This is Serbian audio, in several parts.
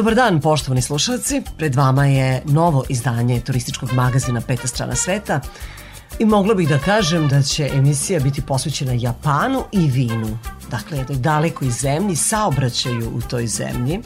Dobar dan, poštovani slušalci. Pred vama je novo izdanje turističkog magazina Peta strana sveta i mogla bih da kažem da će emisija biti posvećena Japanu i vinu. Dakle, jednoj dalekoj zemlji, saobraćaju u toj zemlji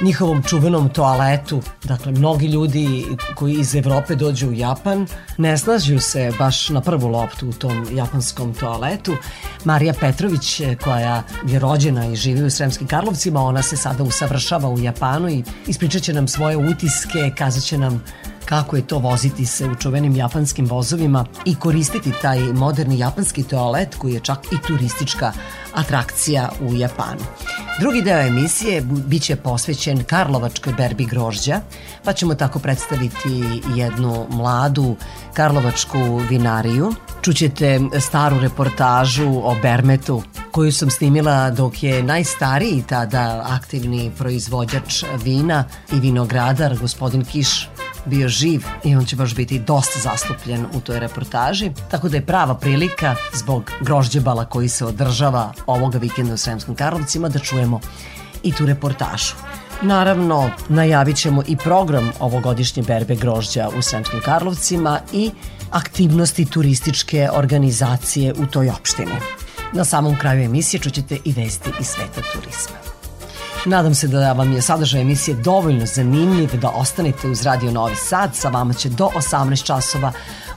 njihovom čuvenom toaletu. Dakle, mnogi ljudi koji iz Evrope dođu u Japan ne slažu se baš na prvu loptu u tom japanskom toaletu. Marija Petrović, koja je rođena i živi u Sremskim Karlovcima, ona se sada usavršava u Japanu i ispričat će nam svoje utiske, kazat će nam kako je to voziti se u čuvenim japanskim vozovima i koristiti taj moderni japanski toalet koji je čak i turistička atrakcija u Japanu. Drugi deo emisije biće posvećen Karlovačkoj berbi grožđa, pa ćemo tako predstaviti jednu mladu Karlovačku vinariju. Čućete staru reportažu o Bermetu koju sam snimila dok je najstariji tada aktivni proizvođač vina i vinogradar, gospodin Kiš, bio živ i on će baš biti dosta zastupljen u toj reportaži, tako da je prava prilika zbog grožđebala koji se održava ovoga vikenda u Sremskim Karlovcima da čujemo i tu reportažu. Naravno, najavit ćemo i program ovogodišnje berbe grožđa u Sremskim Karlovcima i aktivnosti turističke organizacije u toj opštini. Na samom kraju emisije čućete i vesti iz sveta turizma. Nadam se da vam je sadržaj emisije dovoljno zanimljiv da ostanete uz Radio Novi Sad. Sa vama će do 18 časova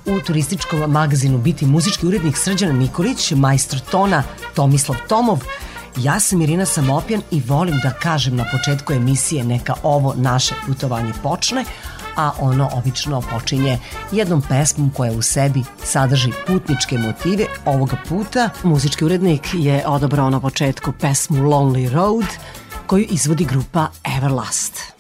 u turističkom magazinu biti muzički urednik Srđana Nikolić, majstor tona Tomislav Tomov, Ja sam Irina Samopjan i volim da kažem na početku emisije neka ovo naše putovanje počne, a ono obično počinje jednom pesmom koja u sebi sadrži putničke motive. Ovoga puta muzički urednik je odabrao na početku pesmu Lonely Road, koju izvodi grupa Everlast.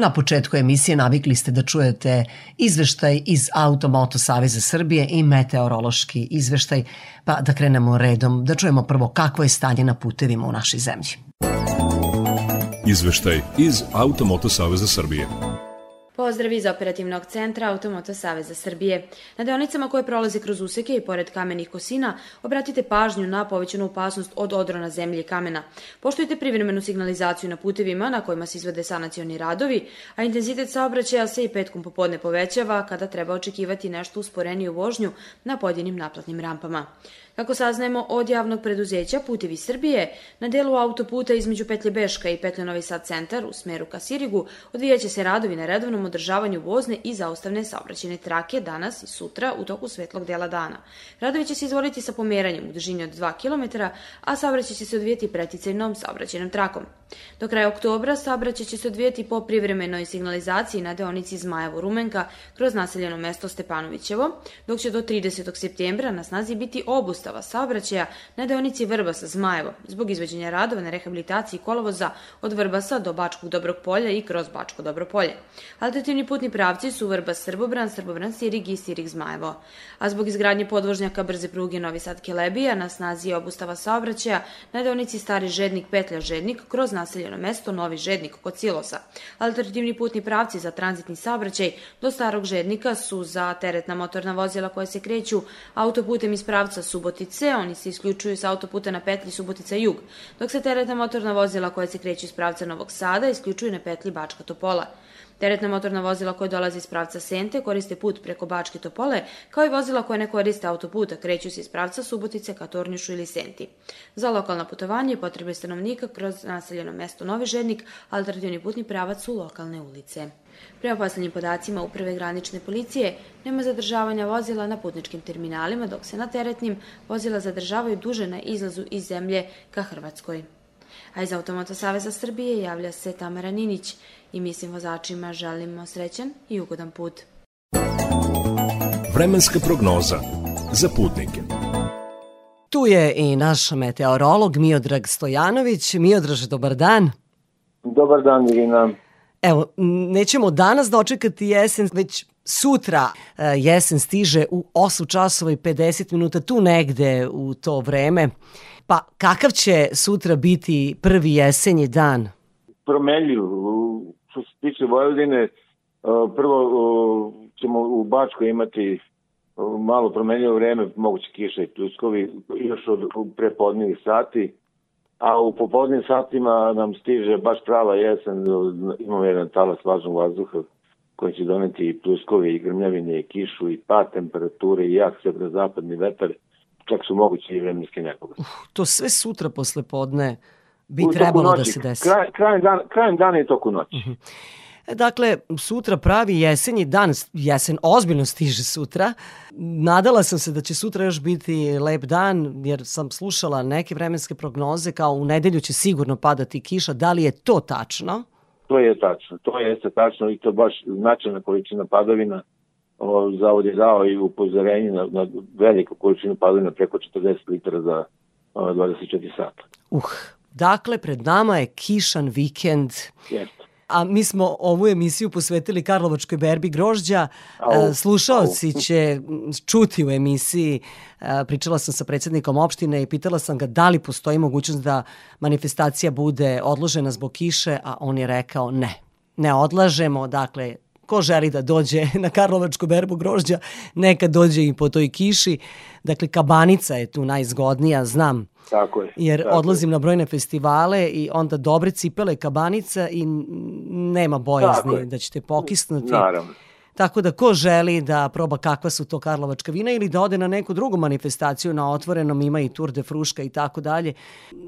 Na početku emisije navikli ste da čujete izveštaj iz Automoto Saveza Srbije i meteorološki izveštaj, pa da krenemo redom, da čujemo prvo kakvo je stanje na putevima u našoj zemlji. Izveštaj iz Automoto Saveza Srbije. Pozdrav iz operativnog centra Automoto Saveza Srbije. Na deonicama koje prolaze kroz useke i pored kamenih kosina, obratite pažnju na povećanu opasnost od odrona zemlje i kamena. Poštujte privremenu signalizaciju na putevima na kojima se izvode sanacioni radovi, a intenzitet saobraćaja se i petkom popodne povećava kada treba očekivati nešto usporeniju vožnju na pojedinim naplatnim rampama. Kako saznajemo od javnog preduzeća Putevi Srbije, na delu autoputa između Petlje Beška i Petlje Novi Sad centar u smeru ka Sirigu odvijaće se radovi na redovnom održavanju vozne i zaustavne saobraćene trake danas i sutra u toku svetlog dela dana. Radovi će se izvoliti sa pomeranjem u dužini od 2 km, a saobraćaj će se odvijeti preticajnom saobraćenom trakom. Do kraja oktobra saobraćaj će se odvijeti po privremenoj signalizaciji na deonici Zmajevo-Rumenka kroz naseljeno mesto Stepanovićevo, dok će do 30. septembra na snazi biti obustava saobraćaja na deonici Vrbasa-Zmajevo zbog izveđenja radova na rehabilitaciji kolovoza od Vrbasa do Bačkog Dobrog polja i kroz Bačko Dobro polje. Alternativni putni pravci su Vrbas-Srbobran, Srbobran-Sirig i Sirig-Zmajevo. A zbog izgradnje podvožnjaka brze pruge Novi Sad-Kelebija na snazi je obustava saobraćaja na deonici Stari Žednik Petlja Žednik kroz naseljeno mesto Novi Žednik kod Silosa. Alternativni putni pravci za tranzitni saobraćaj do Starog Žednika su za teretna motorna vozila koje se kreću autoputem iz pravca Subotice, oni se isključuju sa autoputa na petlji Subotica Jug, dok se teretna motorna vozila koje se kreću iz pravca Novog Sada isključuju na petlji Bačka Topola. Teretna motorna vozila koje dolaze iz pravca Sente koriste put preko Bačke Topole, kao i vozila koje ne koriste autoputa kreću se iz pravca Subotice ka Tornjušu ili Senti. Za lokalna putovanje potrebe stanovnika kroz naseljeno mesto Novi Žednik, alternativni putni pravac su lokalne ulice. Prema poslednjim podacima Uprave granične policije, nema zadržavanja vozila na putničkim terminalima, dok se na teretnim vozila zadržavaju duže na izlazu iz zemlje ka Hrvatskoj. A iz Automoto Saveza Srbije javlja se Tamara Ninić i mi svim vozačima želimo srećan i ugodan put. Vremenska prognoza za putnike. Tu je i naš meteorolog Miodrag Stojanović. Miodraž, dobar dan. Dobar dan, Irina. Evo, nećemo danas dočekati jesen, već sutra e, jesen stiže u 8 časova i 50 minuta, tu negde u to vreme. Pa kakav će sutra biti prvi jesenji dan? Promenljiv. Što se tiče Vojvodine, prvo ćemo u Bačkoj imati malo promenljivo vreme, moguće kiša i pljuskovi, još od prepodnijih sati, a u popodnijim satima nam stiže baš prava jesen, imamo jedan talas važnog vazduha koji će doneti i pljuskovi i grmljavine i kišu i pad temperature i jak severozapadni vetar čak su moguće i vremenske nepogode. Uh, to sve sutra posle podne bi u trebalo da noći, da se desi. Kraj, krajem, dan, krajem dana i toku noći. Uh -huh. Dakle, sutra pravi jesenji dan, jesen ozbiljno stiže sutra. Nadala sam se da će sutra još biti lep dan, jer sam slušala neke vremenske prognoze kao u nedelju će sigurno padati kiša. Da li je to tačno? To je tačno, to jeste tačno i to baš značajna količina padavina zavod je dao i upozorenje na, na veliku količinu padavina preko 40 litara za 24 sata. Uh, dakle, pred nama je kišan vikend. Jeste. A mi smo ovu emisiju posvetili Karlovačkoj berbi grožđa. Au, Slušaoci au. će čuti u emisiji. Pričala sam sa predsednikom opštine i pitala sam ga da li postoji mogućnost da manifestacija bude odložena zbog kiše, a on je rekao ne. Ne odlažemo, dakle, ko želi da dođe na Karlovačku berbu grožđa, neka dođe i po toj kiši. Dakle, kabanica je tu najzgodnija, znam. Tako je. Jer tako odlazim je. na brojne festivale i onda dobre cipele kabanica i nema bojazni da ćete pokisnuti. Naravno. Tako da ko želi da proba kakva su to karlovačka vina ili da ode na neku drugu manifestaciju na otvorenom, ima i Tour de Fruška i tako dalje,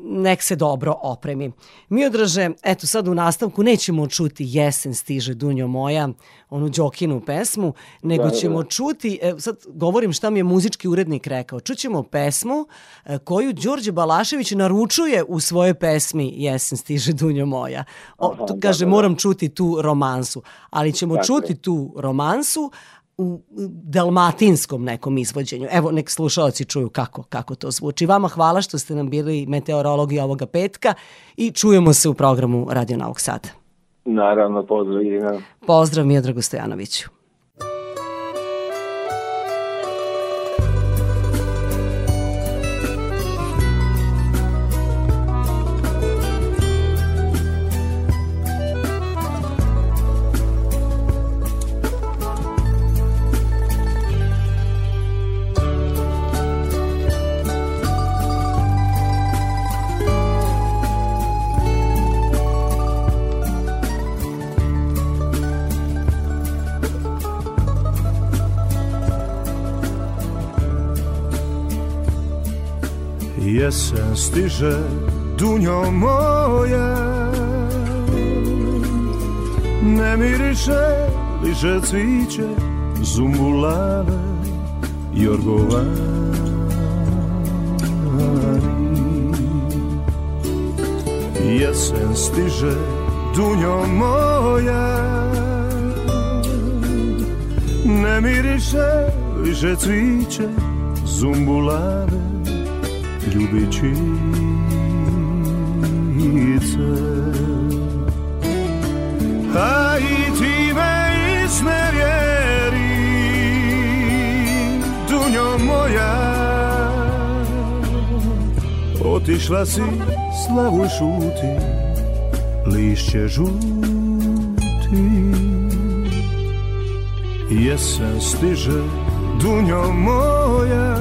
nek se dobro opremi. Mi odraže, eto sad u nastavku nećemo čuti Jesen stiže Dunjo moja, onu Đokinu pesmu, nego da, da. ćemo da. čuti, e, sad govorim šta mi je muzički urednik rekao, čućemo pesmu e, koju Đorđe Balašević naručuje u svojoj pesmi Jesen stiže Dunjo moja. O, Aha, kaže, da, da, da. moram čuti tu romansu, ali ćemo dakle. čuti tu romansu, u dalmatinskom nekom izvođenju. Evo, nek slušalci čuju kako, kako to zvuči. Vama hvala što ste nam bili meteorologi ovoga petka i čujemo se u programu Radio Novog Sada. Naravno, pozdrav Irina. Pozdrav Miodragu Stojanoviću. Jesen stiže, dunjo moja Ne miriše liže cviće Zumbulave, jorgovani Jesen stiže, dunjo moja Ne miriše liže cviće Zumbulave ljubičice A i ti me iznevjeri Dunjo moja. Otišla si, slavu šuti Lišće žuti. Jesen stiže, dunjo moja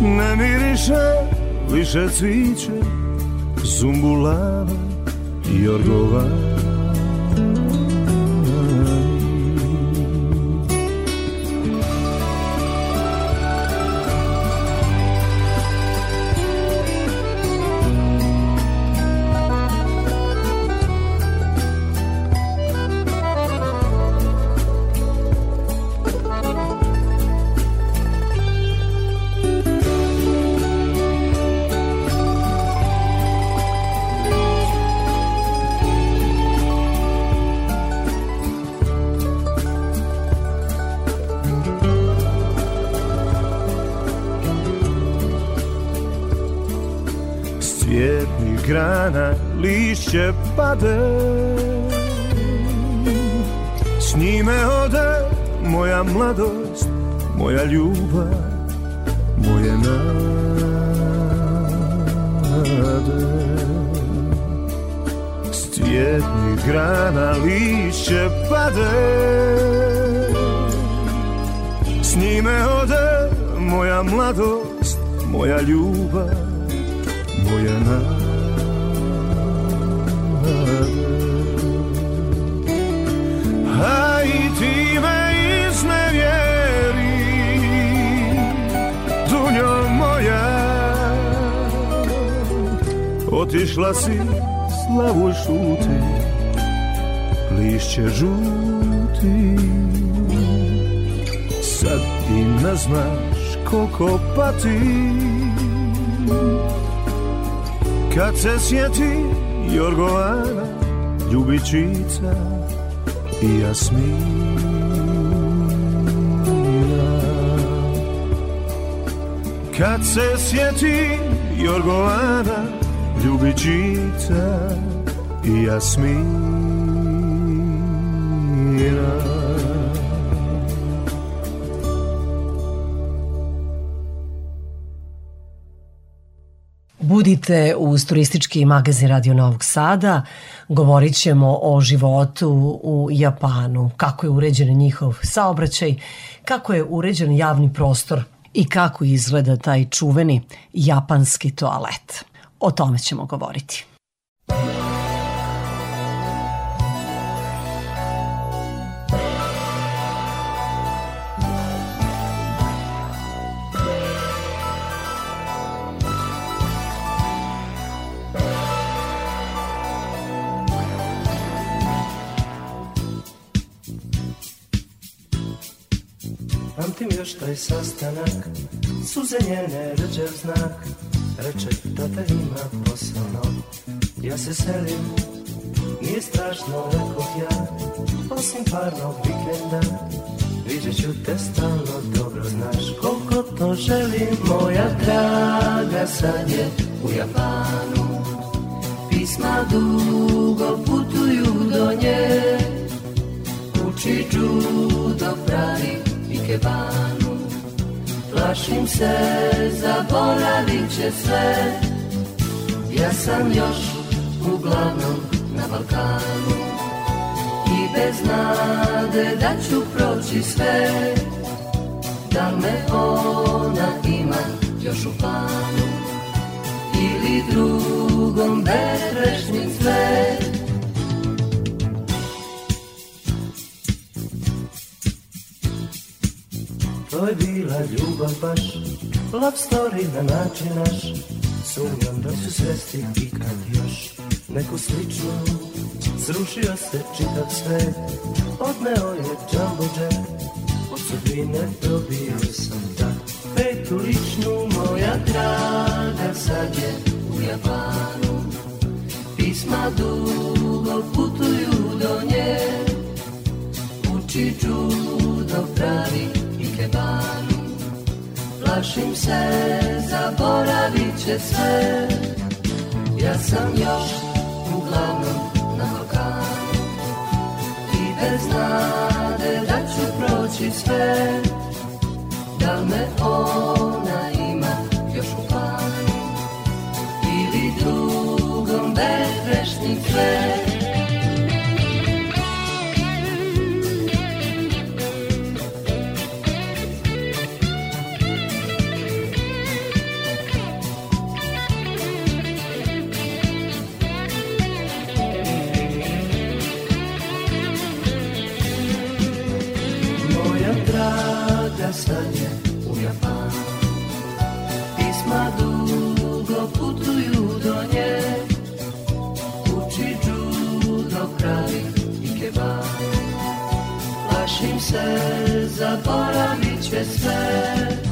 Ne miriše više cviće Zumbulava i orgovana pade S njime ode moja mladost, moja ljubav, Otišla si, slavu šuti Lišće žuti. Sad ti ne znaš koliko pati. Kad se sjeti Jorgovana Ljubičica i Jasmina. Kad se sjeti Jorgovana Ljubičica i Jasmina Budite uz turistički magazin Radio Novog Sada. Govorit ćemo o životu u Japanu, kako je uređen njihov saobraćaj, kako je uređen javni prostor i kako izgleda taj čuveni japanski toalet. O tome ćemo govoriti. Pamtim još taj sastanak Suze njene rđev znak Reče tata ima posao Ja se selim nije strašno rekao ja Osim parnog vikenda Vidjet ću te stalno, dobro znaš Koliko to želim, moja draga Sad je u Japanu. Pisma dugo putuju do nje Uči judo, pravi ikebanu Plašim se, zaboravit će sve Ja sam još uglavnom na Balkanu. I bez nade da ću proći sve. Da me ona ima još u planu? Ili drugom bezgrešnim sve To je bila ljubav baš Love story na način naš. Sumnjam da ću svesti ikad još. Neku sličnu Srušio se čitav svet. Odneo je Jumbo Jack Od sudbine dobio sam da. Petu ličnu moja draga Sad je u Japanu. Pisma dugo putuju do nje. Uči judo pravi ikebanu Plašim se, zaboravit će sve Ja sam još uglavnom na Balkanu. I bez nade da ću proći sve. Da me ona ima još u planu? Ili drugom bezgrešnim sve draga sad je u Japanu. Pisma dugo putuju do nje Uči judo pravi ikebanu Plašim se, zaboravit će sve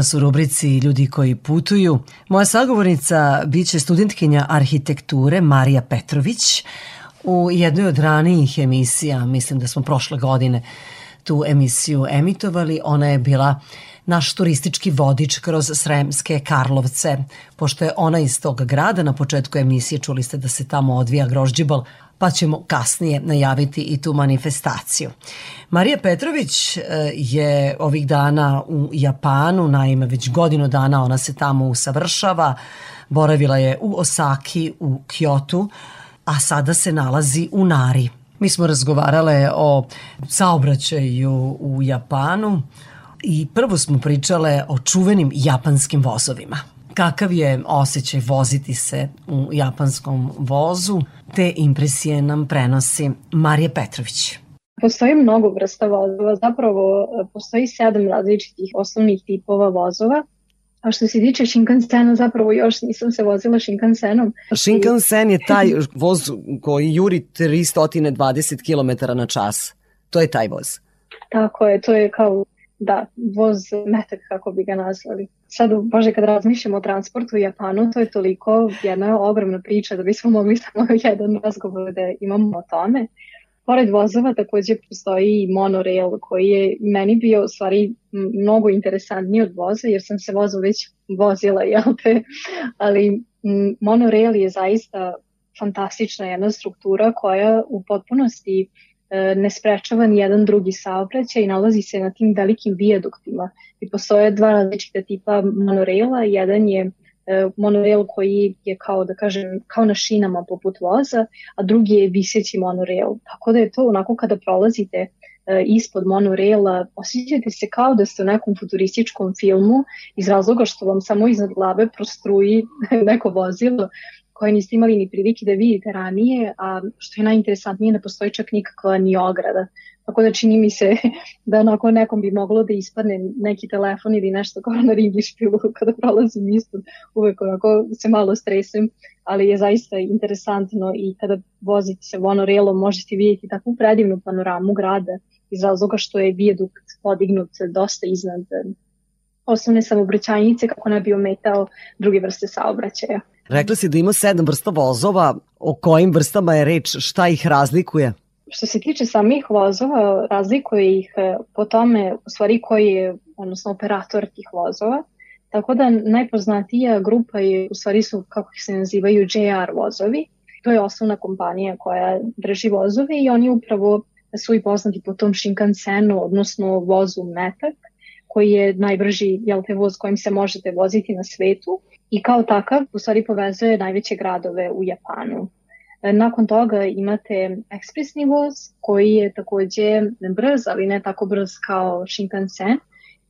Evo nas u rubrici Ljudi koji putuju. Moja sagovornica biće studentkinja arhitekture Marija Petrović. U jednoj od ranijih emisija, mislim da smo prošle godine tu emisiju emitovali, ona je bila naš turistički vodič kroz Sremske Karlovce. Pošto je ona iz tog grada, na početku emisije čuli ste da se tamo odvija grožđibal, pa ćemo kasnije najaviti i tu manifestaciju. Marija Petrović e, je ovih dana u Japanu, naime već godinu dana ona se tamo usavršava, boravila je u Osaki, u Kyotu, a sada se nalazi u Nari. Mi smo razgovarale o saobraćaju u Japanu i prvo smo pričale o čuvenim japanskim vozovima. Kakav je osjećaj voziti se u japanskom vozu? Te impresije nam prenosi Marija Petrović. Postoji mnogo vrsta vozova, zapravo e, postoji sedam različitih osnovnih tipova vozova. A što se tiče Shinkansena, zapravo još nisam se vozila Shinkansenom. Shinkansen je taj voz koji juri 320 km na čas. To je taj voz. Tako je, to je kao, da, voz metak, kako bi ga nazvali. Sad, bože, kad razmišljamo o transportu u Japanu, to je toliko jedna ogromna priča da bismo mogli samo jedan razgovor da imamo o tome. Pored vozova takođe postoji i monorail koji je meni bio u stvari mnogo interesantniji od voza jer sam se vozu već vozila, jel te? Ali monorail je zaista fantastična jedna struktura koja u potpunosti e, ne sprečava ni jedan drugi saobraćaj i nalazi se na tim velikim vijaduktima. I postoje dva različita tipa monorela, jedan je e, monorail koji je kao da kažem kao na šinama poput voza, a drugi je viseći monorail. Tako da je to onako kada prolazite e, ispod monoraila, osjećate se kao da ste u nekom futurističkom filmu iz razloga što vam samo iznad glave prostruji neko vozilo koje niste imali ni prilike da vidite ranije, a što je najinteresantnije ne postoji čak nikakva ni ograda. Tako da čini mi se da onako nekom bi moglo da ispadne neki telefon ili nešto kao na ringišpilu kada prolazim ispod, uvek onako se malo stresem, ali je zaista interesantno i kada vozite se monorailom možete vidjeti takvu predivnu panoramu grada iz razloga što je vijadukt podignut dosta iznad eh, osnovne samobraćajnice kako ne bi ometao druge vrste saobraćaja. Rekla si da ima sedam vrsta vozova, o kojim vrstama je reč, šta ih razlikuje? Što se tiče samih vozova, razlikuje ih e, po tome u stvari koji je, odnosno operator tih vozova. Tako da najpoznatija grupa je, u stvari su, kako se nazivaju, JR vozovi. To je osnovna kompanija koja drži vozove i oni upravo su i poznati po tom Shinkansenu, odnosno vozu Metak, koji je najbrži jel te, voz kojim se možete voziti na svetu i kao takav u stvari povezuje najveće gradove u Japanu. E, Nakon toga imate ekspresni voz koji je takođe brz, ali ne tako brz kao Shinkansen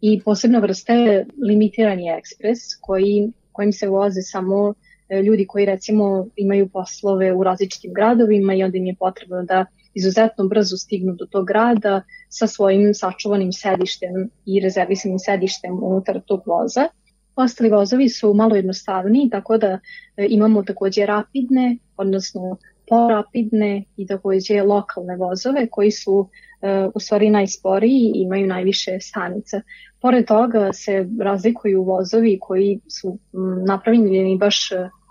i posebna vrsta je limitirani ekspres koji, kojim se voze samo e, ljudi koji recimo imaju poslove u različitim gradovima i onda im je potrebno da izuzetno brzo stignu do tog grada sa svojim sačuvanim sedištem i rezervisanim sedištem unutar tog voza. Ostali vozovi su malo jednostavniji, tako da e, imamo takođe rapidne, odnosno porapidne i takođe lokalne vozove koji su e, u stvari najsporiji i imaju najviše stanica. Pored toga se razlikuju vozovi koji su napravljeni baš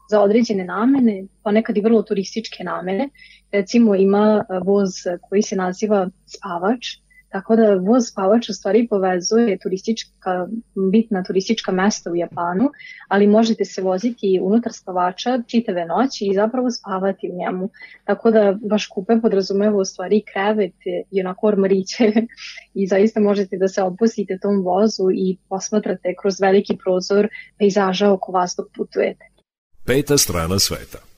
za određene namene, ponekad i vrlo turističke namene. Recimo ima e, voz koji se naziva spavač, Tako da voz spavač u stvari povezuje turistička, bitna turistička mesta u Japanu, ali možete se voziti unutar spavača čitave noći i zapravo spavati u njemu. Tako da vaš kupe podrazumeva u stvari krevet i onako ormariće i zaista možete da se opustite tom vozu i posmatrate kroz veliki prozor pejzaža oko vas dok putujete. Peta strana sveta.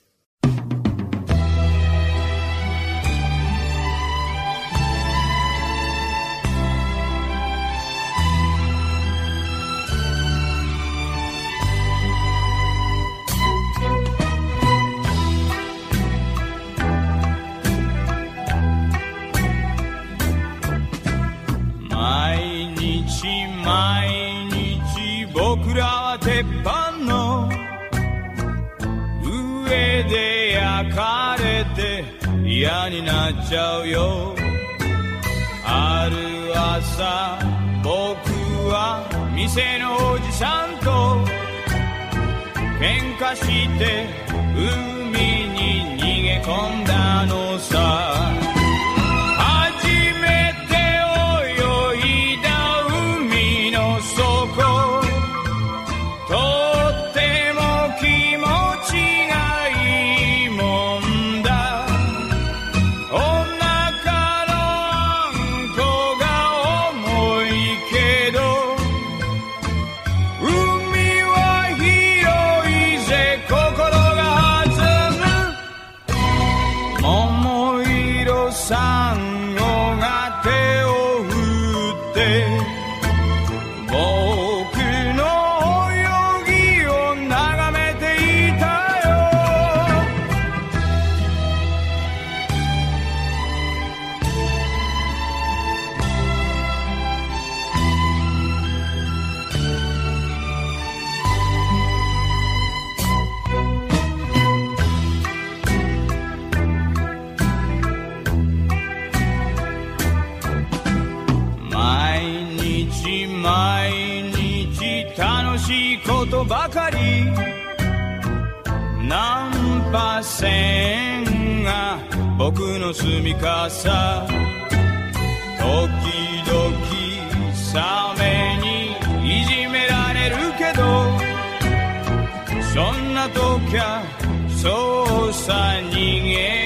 嫌になっちゃうよ。ある朝僕は店のおじさんと喧嘩して海に逃げ込んだのさ。ばかり。ナンパ船が僕の住みかさ。時々サメにいじめられるけど。そんな時はそうさ逃げ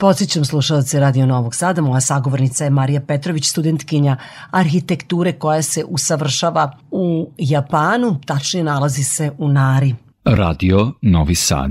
Podsećam slušalce Radio Novog Sada, moja sagovornica je Marija Petrović, studentkinja arhitekture koja se usavršava u Japanu, tačnije nalazi se u Nari. Radio Novi Sad.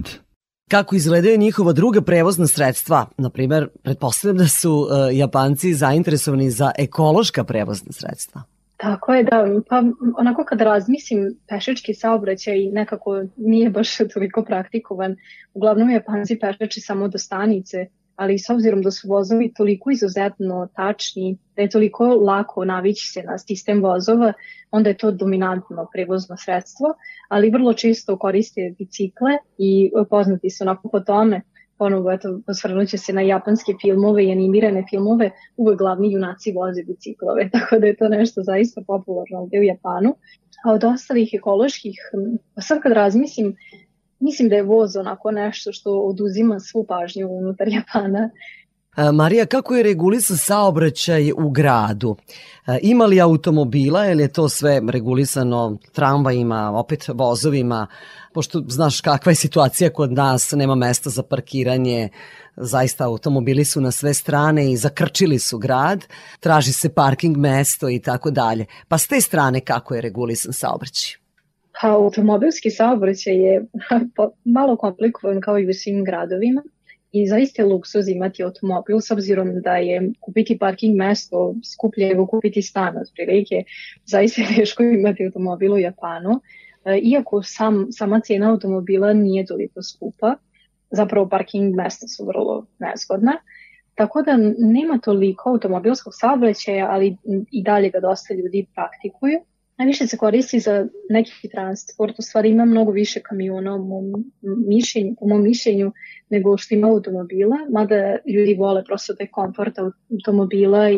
Kako izgledaju njihova druga prevozna sredstva? Naprimer, pretpostavljam da su e, Japanci zainteresovani za ekološka prevozna sredstva. Tako je, da, pa onako kad razmislim, pešački saobraćaj nekako nije baš toliko praktikovan. Uglavnom Japanci pešači samo do stanice ali s obzirom da su vozovi toliko izuzetno tačni, da je toliko lako navići se na sistem vozova, onda je to dominantno prevozno sredstvo, ali vrlo često koriste bicikle i poznati su onako po tome, ponovo eto, osvrnut se na japanske filmove i animirane filmove, uvek glavni junaci voze biciklove, tako da je to nešto zaista popularno ovde u Japanu. A od ostalih ekoloških, sad kad razmislim, mislim da je voz onako nešto što oduzima svu pažnju unutar Japana. E, Marija, kako je regulisan saobraćaj u gradu? E, ima li automobila ili je to sve regulisano tramvajima, opet vozovima? Pošto znaš kakva je situacija kod nas, nema mesta za parkiranje, zaista automobili su na sve strane i zakrčili su grad, traži se parking mesto i tako dalje. Pa s te strane kako je regulisan saobraćaj? Pa automobilski saobraćaj je malo komplikovan kao i u svim gradovima i zaista je luksuz imati automobil s obzirom da je kupiti parking mesto skuplje nego kupiti stan otprilike. Zaista je teško imati automobil u Japanu. E, Iako sam, sama cijena automobila nije toliko skupa, zapravo parking mesta su vrlo nezgodna. Tako da nema toliko automobilskog saobraćaja, ali i dalje ga dosta ljudi praktikuju. Najviše se koristi za neki transport, u stvari ima mnogo više kamiona u mom mišljenju, u mom mišljenju nego što ima automobila, mada ljudi vole prosto taj komfort automobila i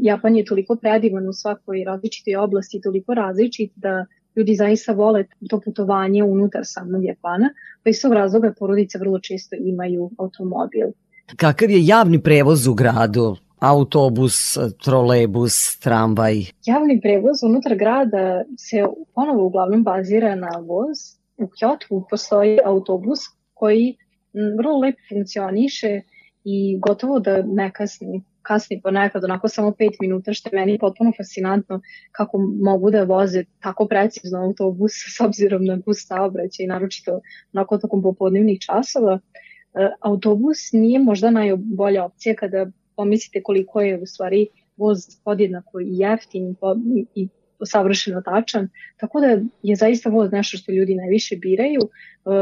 Japan je toliko predivan u svakoj različitoj oblasti, toliko različit da ljudi zaista vole to putovanje unutar samog Japana, pa iz tog razloga porodice vrlo često imaju automobil. Kakav je javni prevoz u gradu? Autobus, trolejbus, tramvaj? Javni prevoz unutar grada se ponovo uglavnom bazira na voz. U Kyoto postoji autobus koji vrlo lepo funkcioniše i gotovo da ne kasni. Kasni ponekad, onako samo 5 minuta, što je meni potpuno fascinantno kako mogu da voze tako precizno autobus s obzirom na bus saobraćaj, naročito onako tokom popodnevnih časova. E, autobus nije možda najbolja opcija kada pomislite koliko je u stvari voz podjednako i jeftin i i savršeno tačan, tako da je zaista voz nešto što ljudi najviše biraju. E,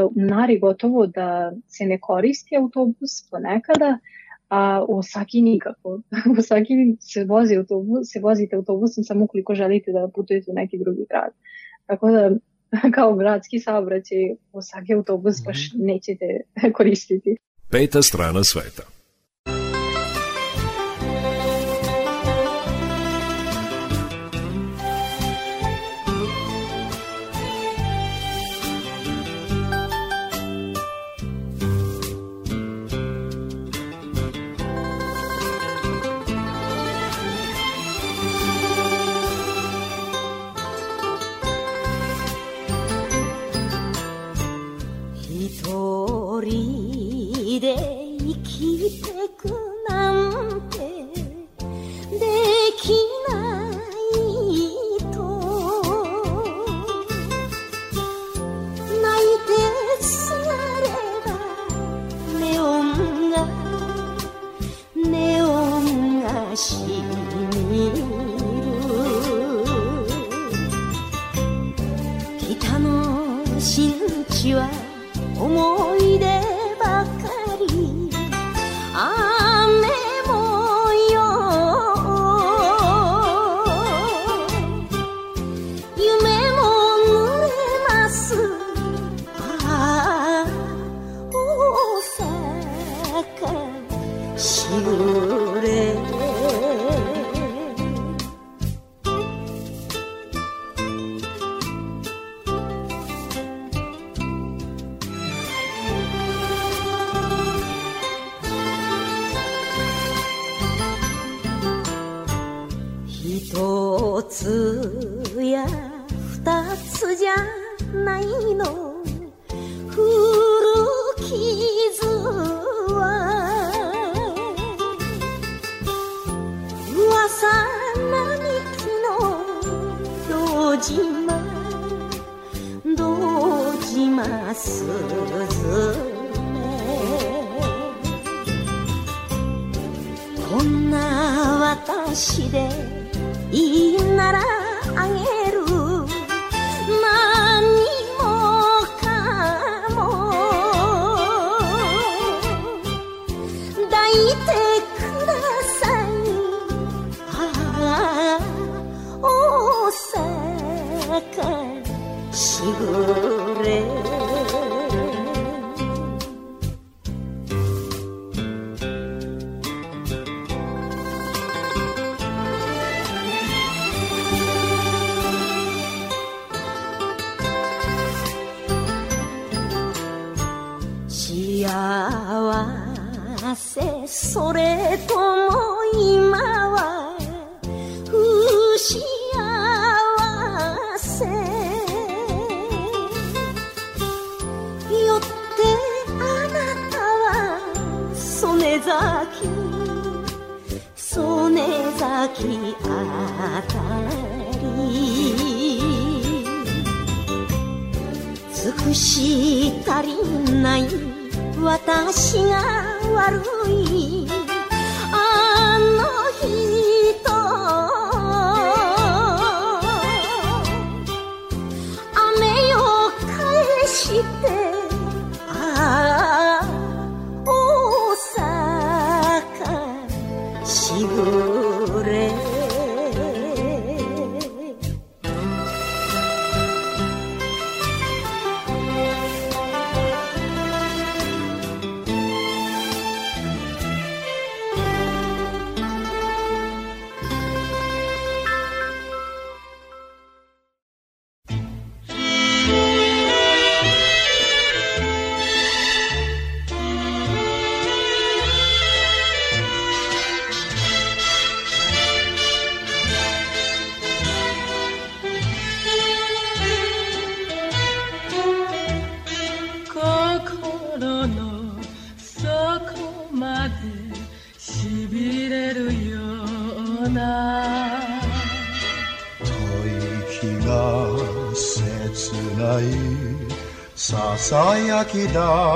U Nari gotovo da se ne koristi autobus ponekada, a u Osaki nikako. U Osaki se vozi autobus, se vozite autobusom samo ukoliko želite da putujete u neki drugi grad. Tako da kao gradski saobraćaj u Osaki autobus baš nećete koristiti. Peta strana sveta. Akida.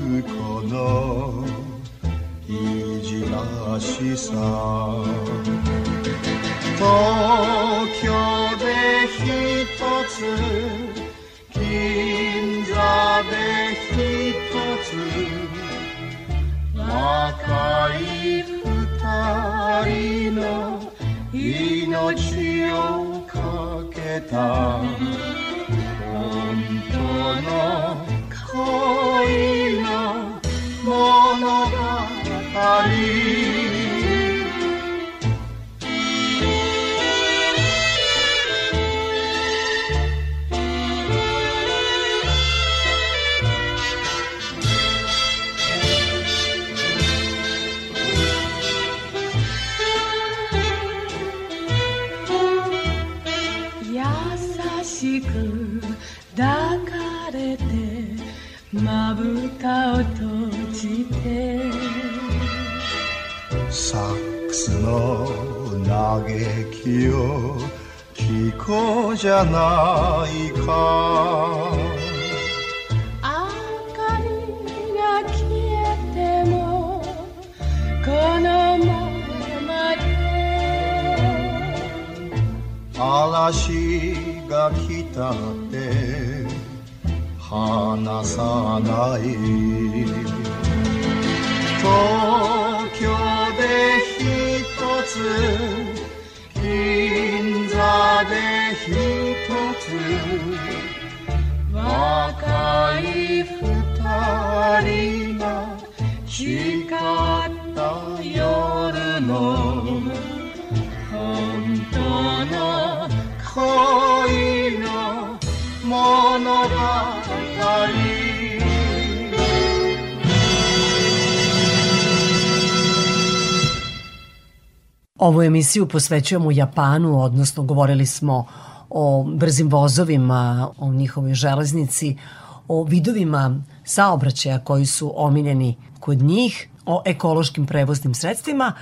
この意地らしさ東京で一つ銀座で一つ若い二人の命をかけた。本当の恋の物語。まぶたを閉じて。サックスの嘆きを聞こうじゃないか。明かりが消えてもこのままで。嵐が来た離さない。東京でひとつ銀座でひとつ若い二人が誓った夜の本当の恋物語 Ovu emisiju posvećujemo Japanu, odnosno govorili smo o brzim vozovima, o njihovoj železnici, o vidovima saobraćaja koji su omiljeni kod njih, o ekološkim prevoznim sredstvima,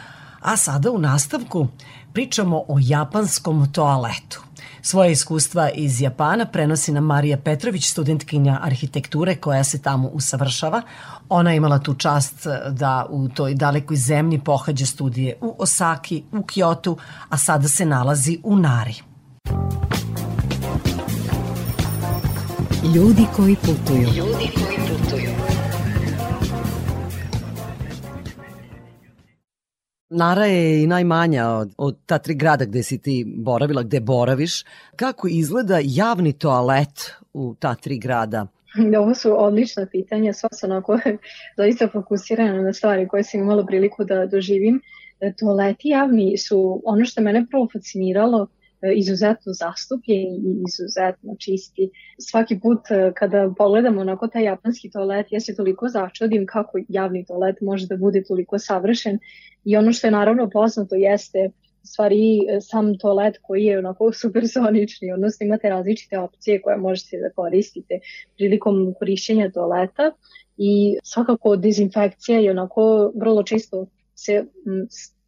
a sada u nastavku pričamo o japanskom toaletu. Svoje iskustva iz Japana prenosi nam Marija Petrović, studentkinja arhitekture koja se tamo usavršava. Ona je imala tu čast da u toj dalekoj zemlji pohađa studije u Osaki, u Kyoto, a sada se nalazi u Nari. Ljudi koji putuju. Ljudi koji putuju. Nara je i najmanja od, od ta tri grada gde si ti boravila, gde boraviš. Kako izgleda javni toalet u ta tri grada? Ovo su odlična pitanja, sva sam onako zaista fokusirana na stvari koje sam imala priliku da doživim. Toaleti javni su ono što mene prvo fasciniralo E, izuzetno zastupljeni i izuzetno čisti. Svaki put e, kada pogledamo onako taj japanski toalet, ja se toliko začudim kako javni toalet može da bude toliko savršen. I ono što je naravno poznato jeste stvari e, sam toalet koji je onako supersonični, odnosno imate različite opcije koje možete da koristite prilikom korišćenja toaleta. I svakako dezinfekcija je onako vrlo često se,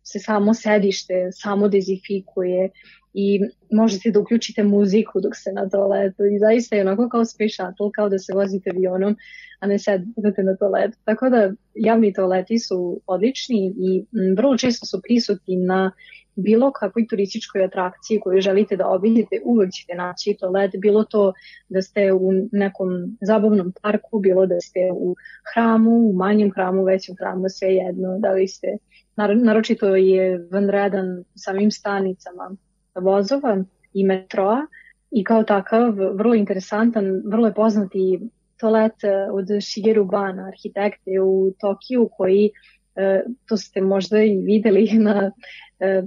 se samo sedište samo dezinfikuje i možete da uključite muziku dok ste na toaletu i zaista je onako kao space shuttle, kao da se vozite avionom, a ne sedite na toaletu. Tako da javni toaleti su odlični i vrlo često su prisutni na bilo kakvoj turističkoj atrakciji koju želite da obiđete, uvek ćete naći toalet, bilo to da ste u nekom zabavnom parku, bilo da ste u hramu, u manjem hramu, većem hramu, sve jedno, da li ste, naročito je vanredan samim stanicama vozova i metroa i kao takav vrlo interesantan, vrlo je poznati toalet e, od Shigeru Bana, arhitekte u Tokiju koji, e, to ste možda i videli na, e,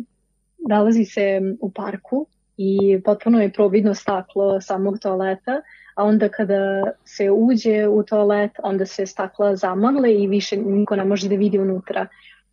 nalazi se u parku i potpuno je providno staklo samog toaleta, a onda kada se uđe u toalet, onda se stakla zamagle i više niko ne može da vidi unutra.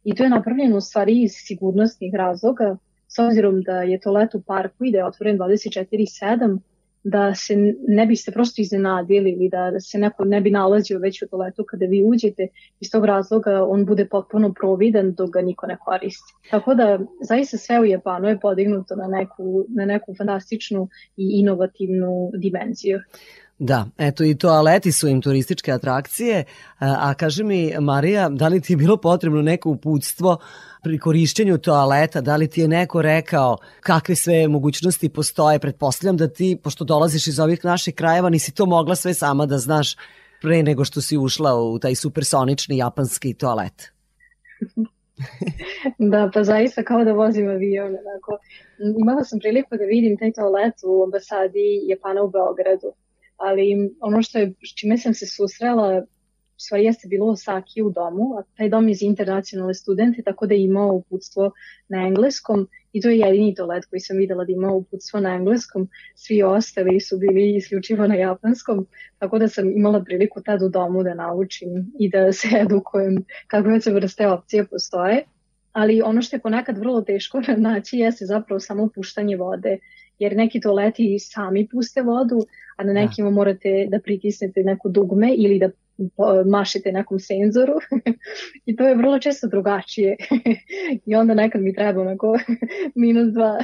I to je napravljeno u stvari iz sigurnosnih razloga, s obzirom da je to let u parku i da je otvoren 24-7, da se ne biste prosto iznenadili ili da, da se neko ne bi nalazio već u toaletu kada vi uđete, iz tog razloga on bude potpuno providan dok ga niko ne koristi. Tako da zaista sve u Japanu je podignuto na neku, na neku fantastičnu i inovativnu dimenziju. Da, eto i toaleti su im turističke atrakcije, a, kaži mi Marija, da li ti je bilo potrebno neko uputstvo pri korišćenju toaleta, da li ti je neko rekao kakve sve mogućnosti postoje, pretpostavljam da ti, pošto dolaziš iz ovih naših krajeva, nisi to mogla sve sama da znaš pre nego što si ušla u taj supersonični japanski toalet. da, pa zaista kao da vozim avion. Onako. Imala sam priliku da vidim taj toalet u ambasadi Japana u Beogradu ali ono što je, čime sam se susrela stvari jeste bilo Osaki u domu, a taj dom je za internacionalne studente, tako da je imao uputstvo na engleskom i to je jedini toalet koji sam videla da imao uputstvo na engleskom, svi ostali su bili isključivo na japanskom, tako da sam imala priliku tad u domu da naučim i da se edukujem kakve se vrste opcije postoje. Ali ono što je ponekad vrlo teško naći jeste zapravo samo puštanje vode jer neki toaleti sami puste vodu, a na nekima da. morate da pritisnete neko dugme ili da mašete nekom senzoru i to je vrlo često drugačije i onda nekad mi treba onako minus dva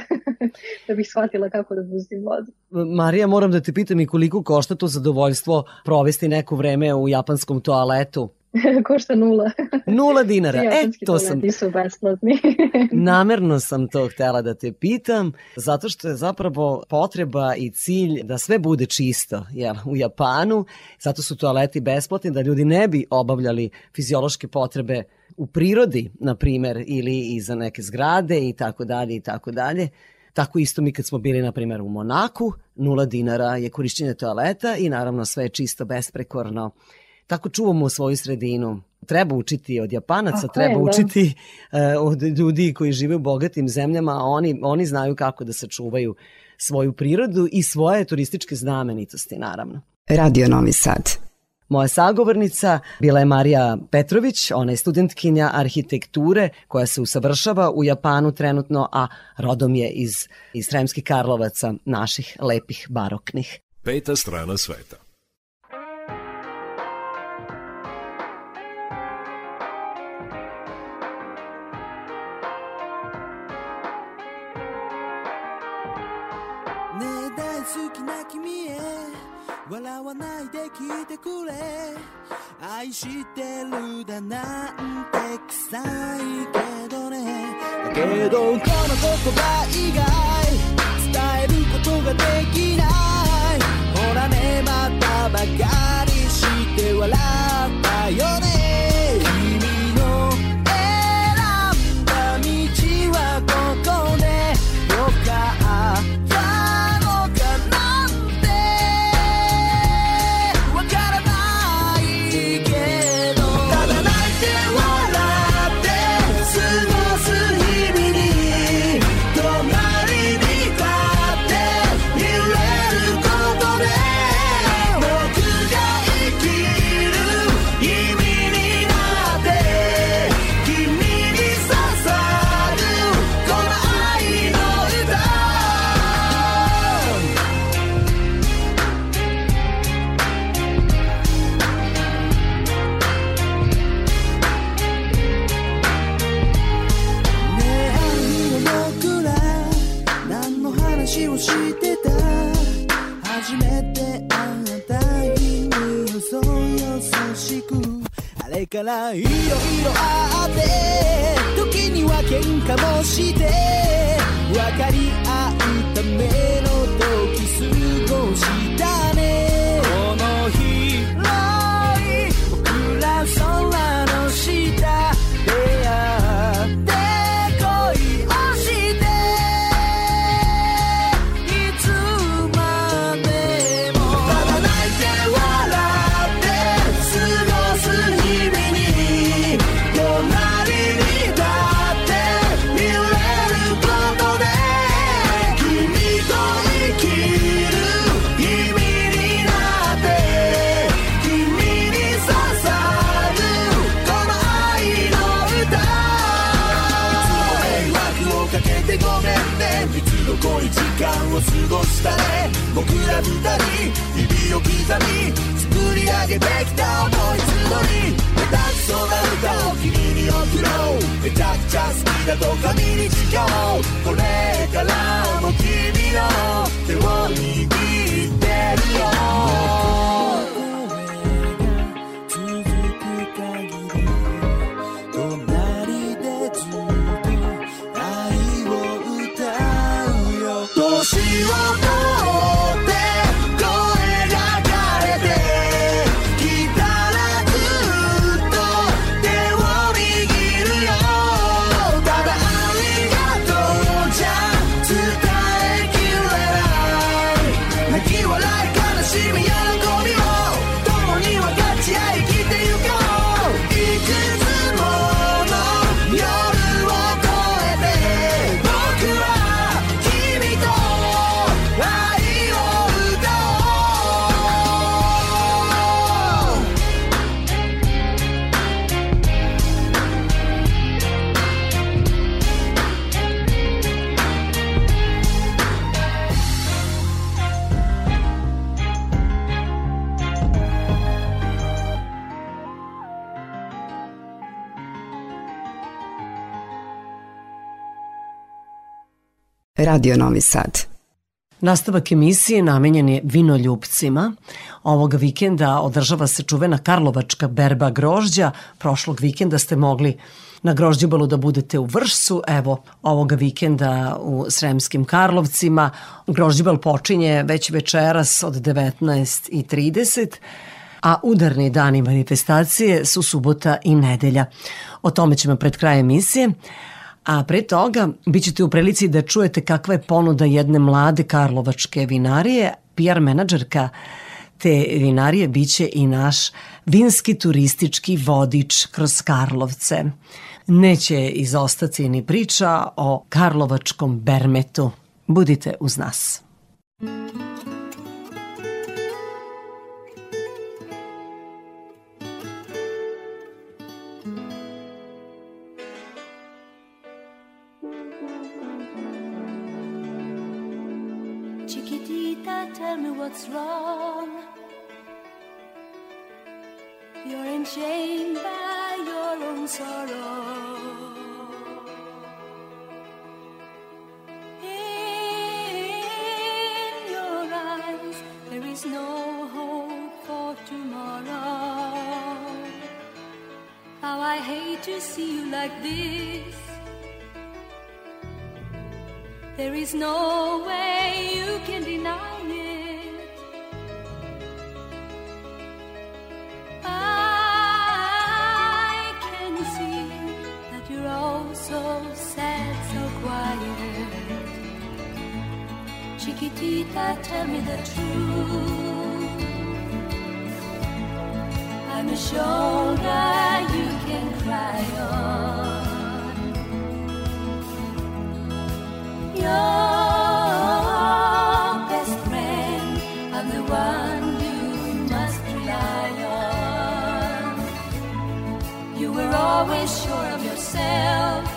da bih shvatila kako da pustim vodu. Marija, moram da te pitam i koliko košta to zadovoljstvo provesti neko vreme u japanskom toaletu? košta nula. Nula dinara. E, to sam... su besplatni. Namerno sam to htela da te pitam, zato što je zapravo potreba i cilj da sve bude čisto jel, u Japanu. Zato su toaleti besplatni, da ljudi ne bi obavljali fiziološke potrebe u prirodi, na primer, ili iza neke zgrade i tako dalje i tako dalje. Tako isto mi kad smo bili, na primjer, u Monaku, nula dinara je korišćenje toaleta i naravno sve je čisto, besprekorno tako čuvamo svoju sredinu. Treba učiti od Japanaca, Tako treba je, da. učiti uh, od ljudi koji žive u bogatim zemljama, a oni, oni znaju kako da sačuvaju svoju prirodu i svoje turističke znamenitosti, naravno. Radio Novi Sad. Moja sagovornica bila je Marija Petrović, ona je studentkinja arhitekture koja se usavršava u Japanu trenutno, a rodom je iz, iz Sremskih Karlovaca, naših lepih baroknih. Peta strana sveta. Ne 大好きな君へ笑わないで聞いてくれ。愛してるだなんて臭いけどね。だけどこの言葉以外伝えることができない。ほらねまたばかりして笑ったよね。からいろいろあって時には喧嘩も上げてきた思い募り下手くそな歌を君に送ろうめちゃくちゃ好きだと紙に誓おう。これからも君の手を握ってるよ。Radio Novi Sad. Nastavak emisije namenjen je vinoljupcima. Ovog vikenda održava se čuvena Karlovačka berba grožđa. Prošlog vikenda ste mogli na grožđibalu da budete u Vršcu. Evo, ovoga vikenda u Sremskim Karlovcima. Grožđibal počinje već večeras od 19.30 a udarni dani manifestacije su subota i nedelja. O tome ćemo pred kraj emisije. A pre toga bit ćete u prilici da čujete kakva je ponuda jedne mlade karlovačke vinarije. PR menadžerka te vinarije biće i naš vinski turistički vodič kroz Karlovce. Neće izostati ni priča o karlovačkom bermetu. Budite uz nas. shamed by your own sorrow. In your eyes, there is no hope for tomorrow. How I hate to see you like this. There is no way you can deny it. I so sad, so quiet. Chiquitita, tell me the truth. I'm a shoulder you can cry on. Your best friend, I'm the one you must rely on. You were always sure of yourself.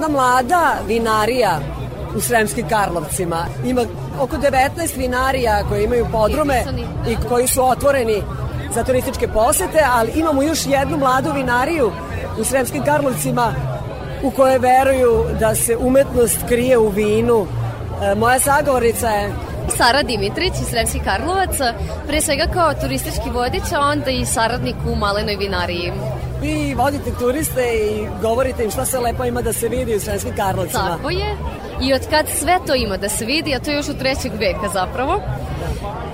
jedna mlada vinarija u Sremskim Karlovcima. Ima oko 19 vinarija koje imaju podrume i koji su otvoreni za turističke posete, ali imamo još jednu mladu vinariju u Sremskim Karlovcima u koje veruju da se umetnost krije u vinu. E, moja sagovornica je Sara Dimitrić iz Sremskih Karlovaca, pre svega kao turistički vodič, a onda i saradnik u Malenoj vinariji. Vi vodite turiste i govorite im šta se lepo ima da se vidi u Sremskim Karlovcima. Tako je. I od kad sve to ima da se vidi, a to je još od trećeg veka zapravo.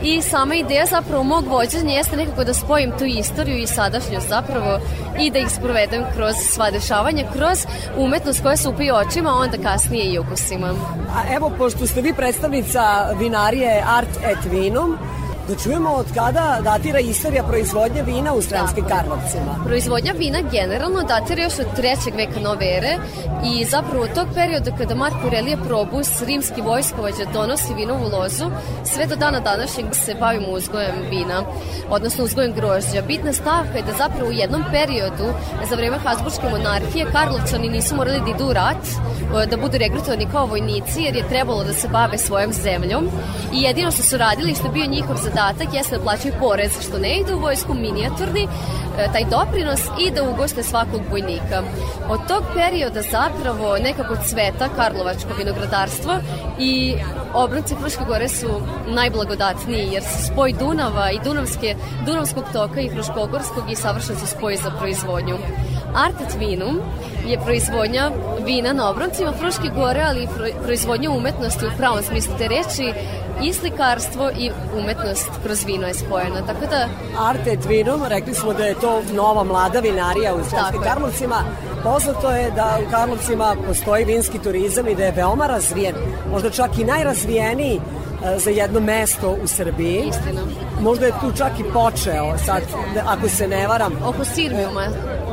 I sama ideja zapravo mog vođenja jeste nekako da spojim tu istoriju i sadašnjost zapravo i da ih sprovedem kroz sva dešavanja, kroz umetnost koja se upije očima, onda kasnije i ukusima. A evo, pošto ste vi predstavnica vinarije Art et Vinum, da čujemo od kada datira istorija proizvodnje vina u Sremskim Karlovcima. Proizvodnja vina generalno datira još od trećeg veka nove ere i zapravo tog perioda kada Marko Aurelije Probus, rimski vojskovođa, donosi vinovu lozu, sve do dana današnjeg se bavimo uzgojem vina, odnosno uzgojem grožđa. Bitna stavka je da zapravo u jednom periodu za vreme Habsburgske monarhije Karlovčani nisu morali da idu u rat, da budu regrutovani kao vojnici jer je trebalo da se bave svojom zemljom i jedino što su radili što je bio njihov zadatak jeste da plaćaju porez što ne ide u vojsku minijaturni e, taj doprinos i da ugoste svakog vojnika. Od tog perioda zapravo nekako cveta Karlovačko vinogradarstvo i obronci Fruške gore su najblagodatniji jer se spoj Dunava i Dunavske, Dunavskog toka i Fruškogorskog i savršen su spoj za proizvodnju. Artet Vinum je proizvodnja vina na obroncima Fruške gore, ali i pro- proizvodnja umetnosti u pravom smislu te reči i slikarstvo i umetnost kroz vino je spojena. Tako da Art et Vinum, rekli smo da je to nova mlada vinarija u je. Karlovcima. Poznato je da u Karlovcima postoji vinski turizam i da je veoma razvijen, možda čak i najrazvijeniji e, za jedno mesto u Srbiji. Istina. Možda je tu čak i počeo, sad, ako se ne varam. oko Sirmijuma,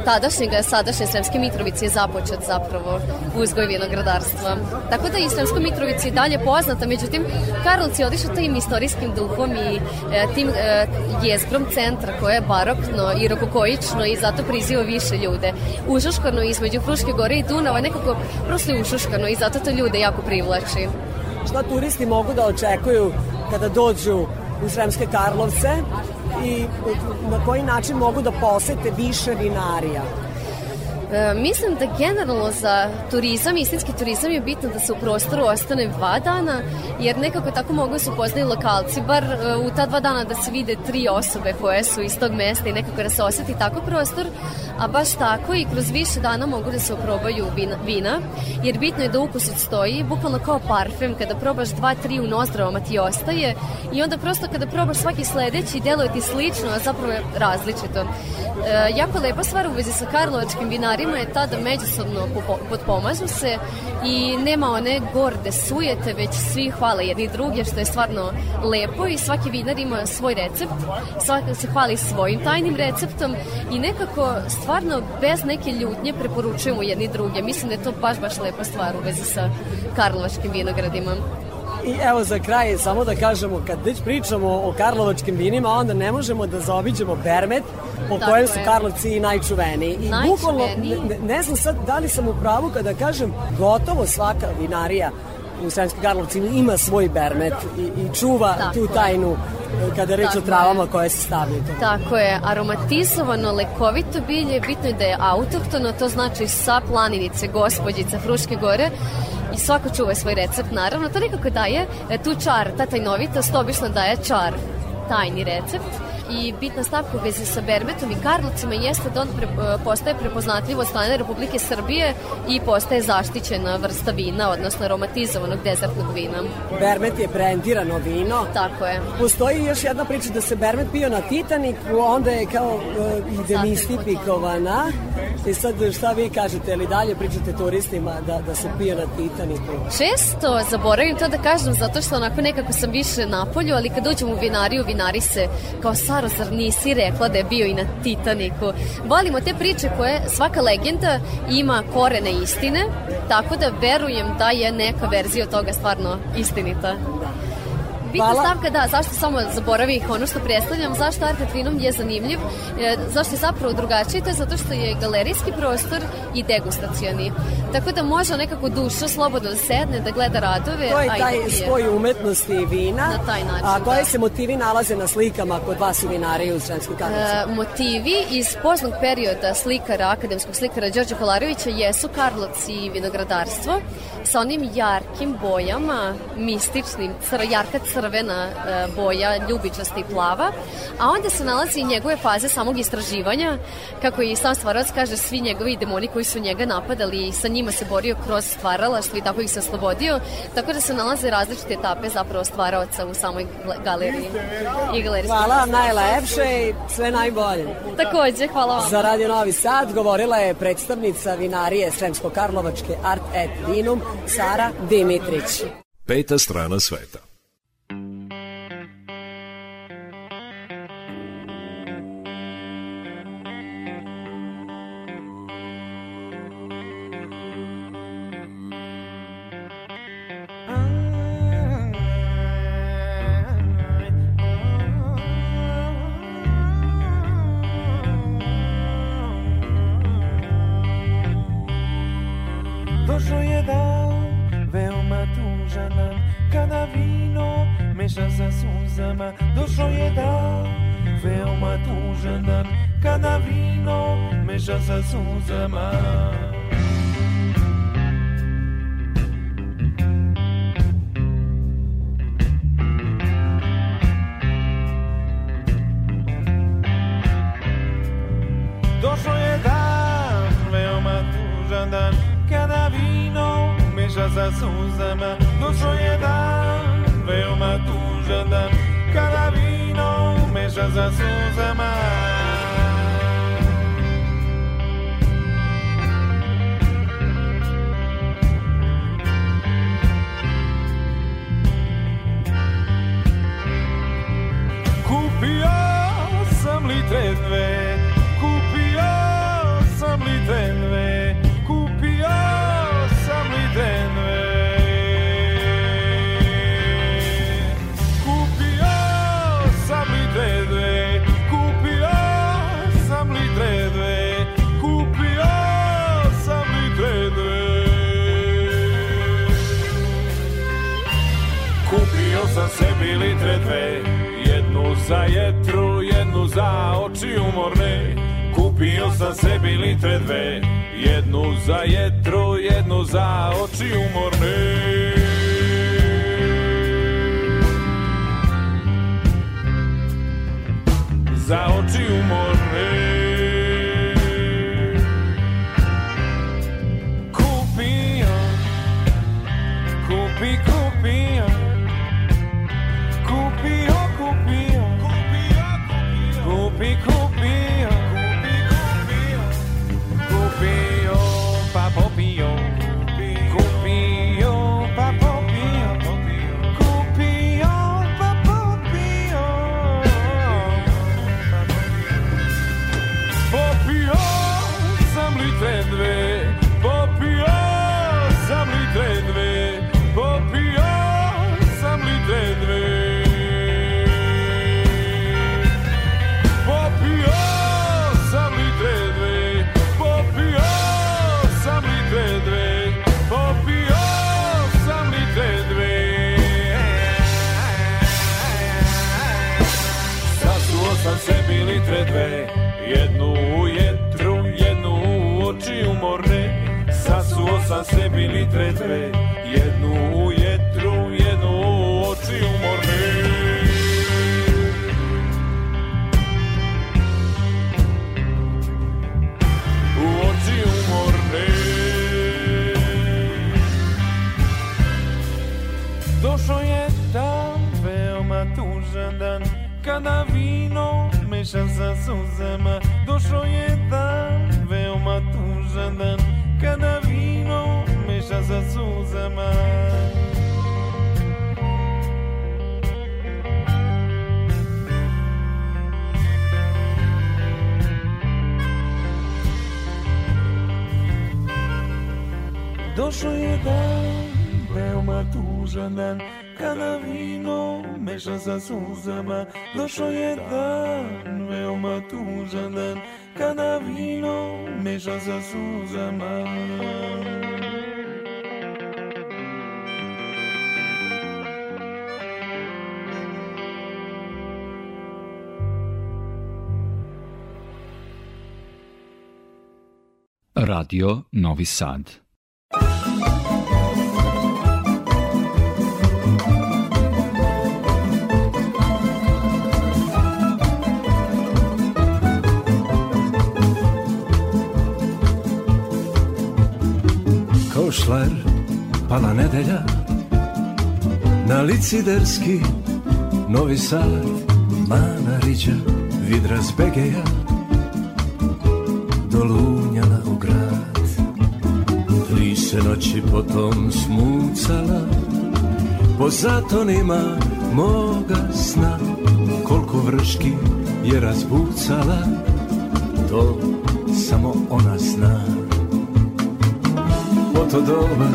tadašnjega, sadašnje Sremske Mitrovice je započet zapravo uzgoj vinogradarstva. Tako da i Sremska Mitrovica je dalje poznata, međutim Karlovci je otišao tim istorijskim duhom i e, tim e, jezgrom centra koje je barokno i rokokojično i zato priziva više ljude. Ušuškano između Fruške gore i Dunava nekako prosto je ušuškano i zato to ljude jako privlači. Šta turisti mogu da očekuju kada dođu u Sremske Karlovce i na koji način mogu da posete više vinarija? E, mislim da generalno za turizam, istinski turizam je bitno da se u prostoru ostane dva dana, jer nekako tako mogu da se upoznaju lokalci, bar e, u ta dva dana da se vide tri osobe koje su iz tog mesta i nekako da se oseti tako prostor, a baš tako i kroz više dana mogu da se oprobaju vina, vina jer bitno je da ukus odstoji, bukvalno kao parfem, kada probaš dva, tri u nozdravama ti ostaje i onda prosto kada probaš svaki sledeći deluje ti slično, a zapravo je različito. E, jako lepa stvar u vezi sa karlovačkim vinarima je ta da međusobno potpomažu se i nema one gorde sujete, već svi hvale jedni druge, što je stvarno lepo i svaki vinar ima svoj recept, svaki se hvali svojim tajnim receptom i nekako stvarno bez neke ljutnje preporučujemo jedni druge. Mislim da je to baš, baš lepa stvar u vezi sa karlovačkim vinogradima. I evo za kraj samo da kažemo, kad već pričamo o karlovačkim vinima, onda ne možemo da zaobiđemo Bermet, po Tako kojem su. Karlovci i najčuveniji. I Najčuveniji. bukvalno, ne, ne znam sad da li sam u pravu kada kažem, gotovo svaka vinarija u Sremskim Karlovcima ima svoj Bermet i, i čuva Tako tu tajnu e, kada reč o je. travama koje se stavljaju. Tako je, aromatizovano, lekovito bilje, bitno je da je autohtono, to znači sa planinice, gospođica Fruške gore i svako čuva svoj recept, naravno. To nekako daje e, tu čar, ta tajnovitost obično daje čar, tajni recept. I bitna stavka u vezi sa Berbetom i Karlovcima jeste da on pre, e, postaje prepoznatljiv od strane Republike Srbije i postaje zaštićena vrsta vina, odnosno aromatizovanog dezertnog vina. Bermet je brendirano vino. Tako je. Postoji još jedna priča da se Bermet pio na Titaniku, onda je kao uh, i demistifikovana. I sad šta vi kažete, ili dalje pričate turistima da, da se pije na Titaniku? Često zaboravim to da kažem zato što onako nekako sam više na polju, ali kad uđem u vinariju, vinari se kao Saro, zar nisi rekla da je bio i na Titaniku. Volimo te priče koje svaka legenda ima korene istine, tako da verujem da je neka verzija toga stvarno istinita. Bitna Hvala. stavka, da, zašto samo zaboravih ono što predstavljam, zašto Art Atrinom je zanimljiv, e, zašto je zapravo drugačiji, to je zato što je galerijski prostor i degustacioni. Tako da može nekako duša slobodno da sedne, da gleda radove, To je a i taj da spoj umetnosti i vina. Na taj način, A koje da. se motivi nalaze na slikama kod vas u vinariji u Sremskim Karlovcima? E, motivi iz poznog perioda slikara, akademskog slikara Đorđa Kolarevića jesu Karlovci i vinogradarstvo sa onim jarkim bojama, mističnim, cr, jarka crvena e, boja, ljubičasta i plava, a onda se nalazi i njegove faze samog istraživanja, kako i sam stvarac kaže, svi njegovi demoni koji su njega napadali i sa njima se borio kroz stvaralaštvo i tako ih se oslobodio, tako da se nalaze različite etape zapravo stvaraoca u samoj galeriji i Hvala vam najlepše i sve najbolje. Takođe, hvala vam. Za Radio Novi Sad govorila je predstavnica vinarije Sremsko-Karlovačke Art et Vinum Sara Dimitrić. Peta strana sveta. Tužan Kada vino meša sa suzama Došao je dan, veoma tužan dan Kada vino meša sa suzama Radio Novi Sad. Šler, pala nedelja Na liciderski Novi Sad Mana riđa, vidra zbegeja Dolunjala u grad. Tri se noći potom smucala Po zatonima moga sna Koliko vrški je razbucala To samo ona zna To doba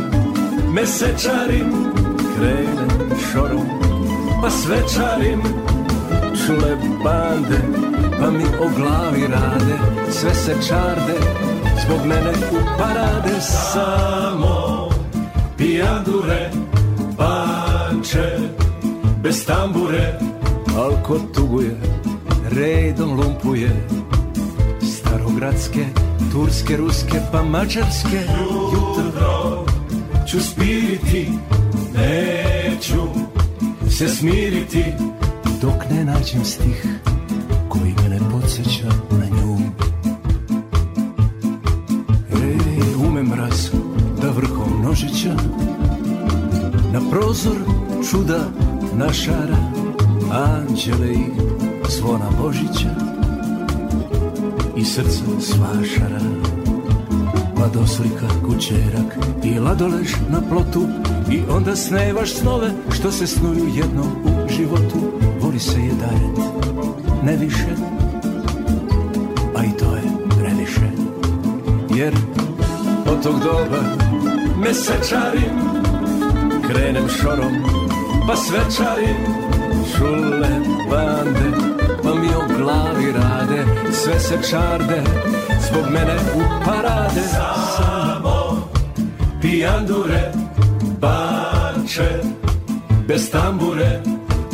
mesečarim Krenem šorom pa svečarim Čule bande pa mi o glavi rade. Sve se čarde zbog mene u parade. Samo pijandure, banče Bez tambure, alko tuguje Redom lumpuje Starogradske, turske, ruske pa mađarske. Jutro ću spiriti, neću se smiriti. Dok ne nađem stih koji mene podsjeća na nju. Ej, umem raz da vrhom nožića Na prozor čuda našara Anđele i zvona Božića I srca svašara Ladoslika, kućerak i ladolež na plotu I onda snevaš snove što se snuju jednom u životu. Voli se je dajet, ne više A i to je previše. Jer od tog doba mesečarim Krenem šorom pa svečarim Šule bande pa mi o glavi rade Sve se čarde zbog mene u parade. Samo pijandure, banče Bez tambure,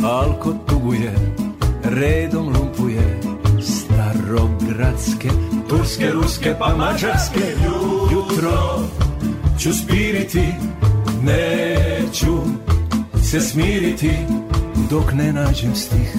alko tuguje Redom lumpuje Starogradske, turske, ruske pa mađarske. Jutro ću spiriti, neću se smiriti Dok ne nađem stih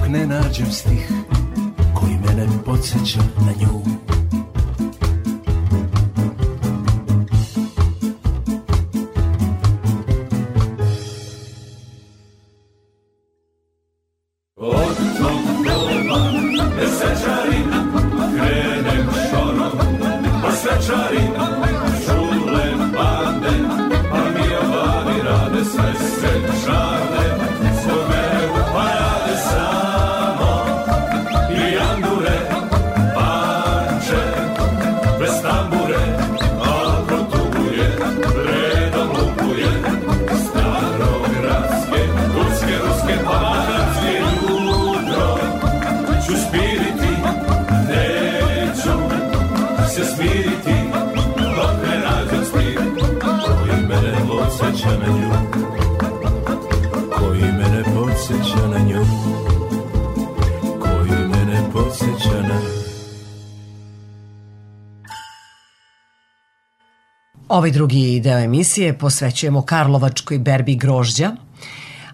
Dok ne nađem stih Ovaj drugi deo emisije posvećujemo Karlovačkoj berbi grožđa,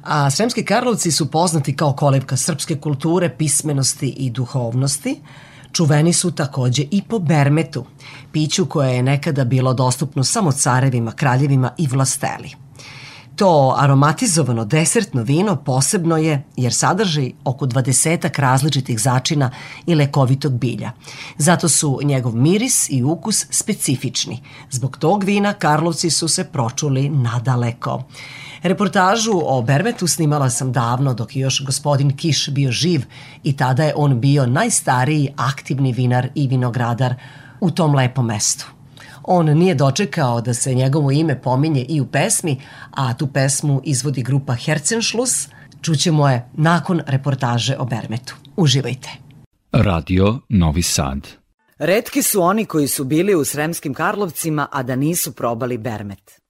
a Sremski Karlovci su poznati kao kolevka srpske kulture, pismenosti i duhovnosti. Čuveni su takođe i po bermetu, piću koje je nekada bilo dostupno samo carevima, kraljevima i vlasteli. To aromatizovano desertno vino posebno je jer sadrži oko dvadesetak različitih začina i lekovitog bilja. Zato su njegov miris i ukus specifični. Zbog tog vina Karlovci su se pročuli nadaleko. Reportažu o Bermetu snimala sam davno dok je još gospodin Kiš bio živ i tada je on bio najstariji aktivni vinar i vinogradar u tom lepom mestu. On nije dočekao da se njegovo ime pominje i u pesmi, a tu pesmu izvodi grupa Herzenschluss. Čućemo je nakon reportaže o Bermetu. Uživajte. Radio Novi Sad. Redki su oni koji su bili u Sremskim Karlovcima, a da nisu probali bermet.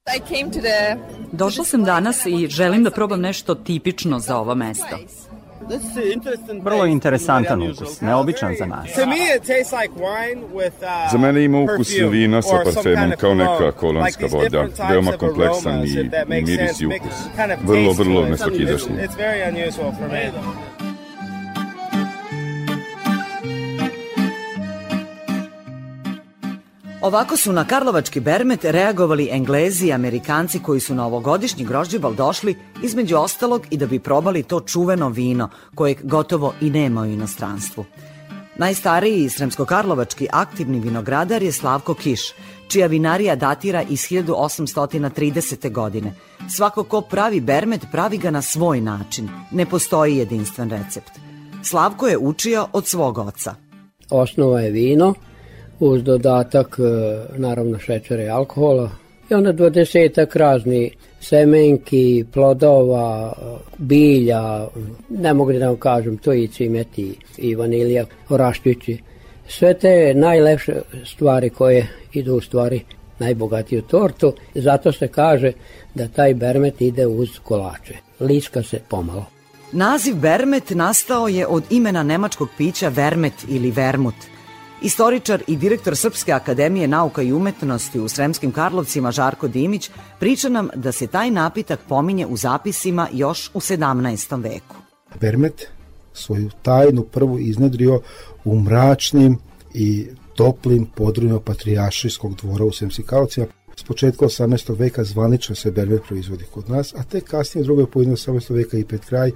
Došla sam danas i želim da probam nešto tipično za ovo mesto. Vrlo interesantan ukus, neobičan za nas. Za mene ima ukus vina sa parfemom kao neka kolonska voda. Veoma kompleksan i miris i ukus. Vrlo, vrlo nesvakidašnji. Ovako su na Karlovački bermet reagovali Englezi i Amerikanci koji su na ovogodišnji grožđeval došli između ostalog i da bi probali to čuveno vino kojeg gotovo i nema u inostranstvu. Najstariji sremsko-karlovački aktivni vinogradar je Slavko Kiš, čija vinarija datira iz 1830. godine. Svako ko pravi bermet pravi ga na svoj način. Ne postoji jedinstven recept. Slavko je učio od svog oca. Osnova je vino, uz dodatak e, naravno šećera i alkohola i onda dvadesetak razni semenki, plodova, bilja, ne mogu da vam kažem, to i cimeti i vanilija, oraščići. Sve te najlepše stvari koje idu u stvari najbogatiju tortu, zato se kaže da taj bermet ide uz kolače. Liska se pomalo. Naziv bermet nastao je od imena nemačkog pića vermet ili vermut – Istoričar i direktor Srpske akademije nauka i umetnosti u Sremskim Karlovcima Žarko Dimić priča nam da se taj napitak pominje u zapisima još u 17. veku. Bermet svoju tajnu prvu iznedrio u mračnim i toplim podrujima patrijašijskog dvora u Sremskim Karlovcima. S početka 18. veka zvanično se bermet proizvodi kod nas, a tek kasnije drugoj polovini 18. veka i pred kraj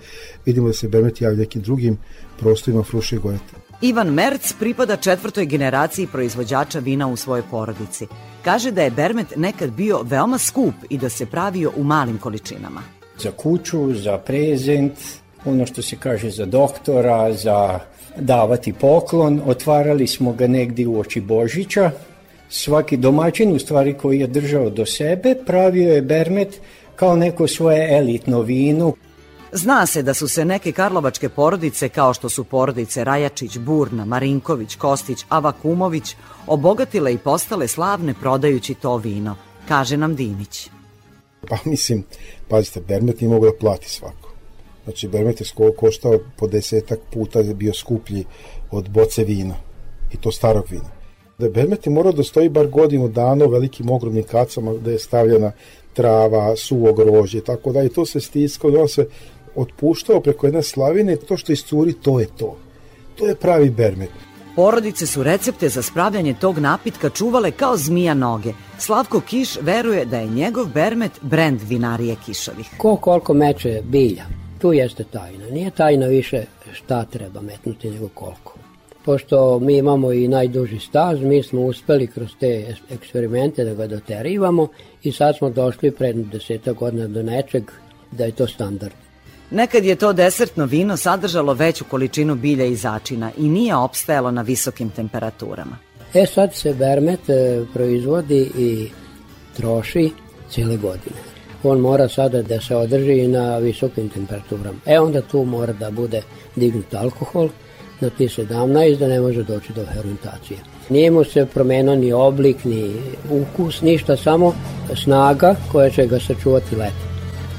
vidimo da se bermet javlja nekim drugim prostorima Fruše i. Ivan Merc pripada četvrtoj generaciji proizvođača vina u svojoj porodici. Kaže da je bermet nekad bio veoma skup i da se pravio u malim količinama. Za kuću, za prezent, ono što se kaže za doktora, za davati poklon. Otvarali smo ga negdje u oči Božića. Svaki domaćin, u stvari koji je držao do sebe, pravio je bermet kao neko svoje elitno vino. Zna se da su se neke karlovačke porodice, kao što su porodice Rajačić, Burna, Marinković, Kostić, Avakumović, obogatile i postale slavne prodajući to vino, kaže nam Dimić. Pa mislim, pazite, Bermet nije mogo da plati svako. Znači, Bermet je sko- koštao po desetak puta je bio skuplji od boce vina. I to starog vina. Da Bermet je morao da stoji bar godinu dana u velikim ogromnim kacama da je stavljena trava, suvo grožđe, tako da i to se stiskao on se otpuštao preko jedne slavine, to što iscuri, to je to. To je pravi bermet. Porodice su recepte za spravljanje tog napitka čuvale kao zmija noge. Slavko Kiš veruje da je njegov bermet brend vinarije Kišovih. Ko koliko meče bilja, tu jeste tajna. Nije tajna više šta treba metnuti nego koliko. Pošto mi imamo i najduži staž, mi smo uspeli kroz te eksperimente da ga doterivamo i sad smo došli pred deseta godina do nečeg da je to standard. Nekad je to desertno vino sadržalo veću količinu bilja i začina i nije opstajalo na visokim temperaturama. E sad se bermet e, proizvodi i troši cijele godine. On mora sada da se održi na visokim temperaturama. E onda tu mora da bude dignut alkohol na ti 17 da ne može doći do fermentacije. Nije mu se promenio ni oblik, ni ukus, ništa, samo snaga koja će ga sačuvati leti.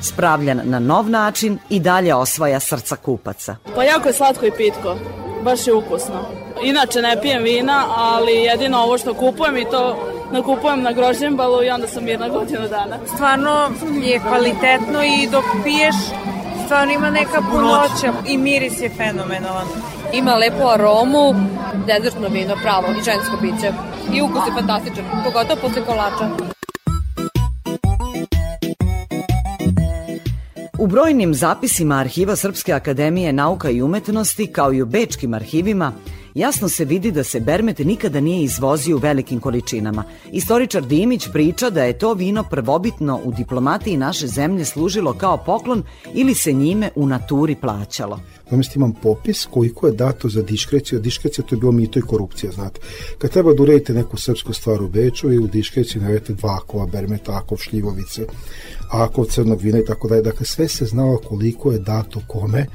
Spravljan na nov način i dalje osvaja srca kupaca. Pa jako je slatko i pitko, baš je ukusno. Inače ne pijem vina, ali jedino ovo što kupujem i to nakupujem na grožđembalu i onda sam mirna godinu dana. Stvarno je kvalitetno i dok piješ stvarno ima neka punoća i miris je fenomenalan. Ima lepu aromu, dezertno vino, pravo, i žensko piće. I ukus je fantastičan, pogotovo posle kolača. U brojnim zapisima Arhiva Srpske akademije nauka i umetnosti, kao i u bečkim arhivima, jasno se vidi da se Bermet nikada nije izvozio u velikim količinama. Istoričar Dimić priča da je to vino prvobitno u diplomatiji naše zemlje služilo kao poklon ili se njime u naturi plaćalo. Namest imam popis koliko je dato za diškreciju, a diškrecija to je bilo mito i korupcija, znate. Kad treba da uredite neku srpsku stvar u Beču i u diškreciji navedete dva akova, bermet, akov, šljivovice, akov crnog vina i tako dalje. Dakle, sve se znalo koliko je dato kome,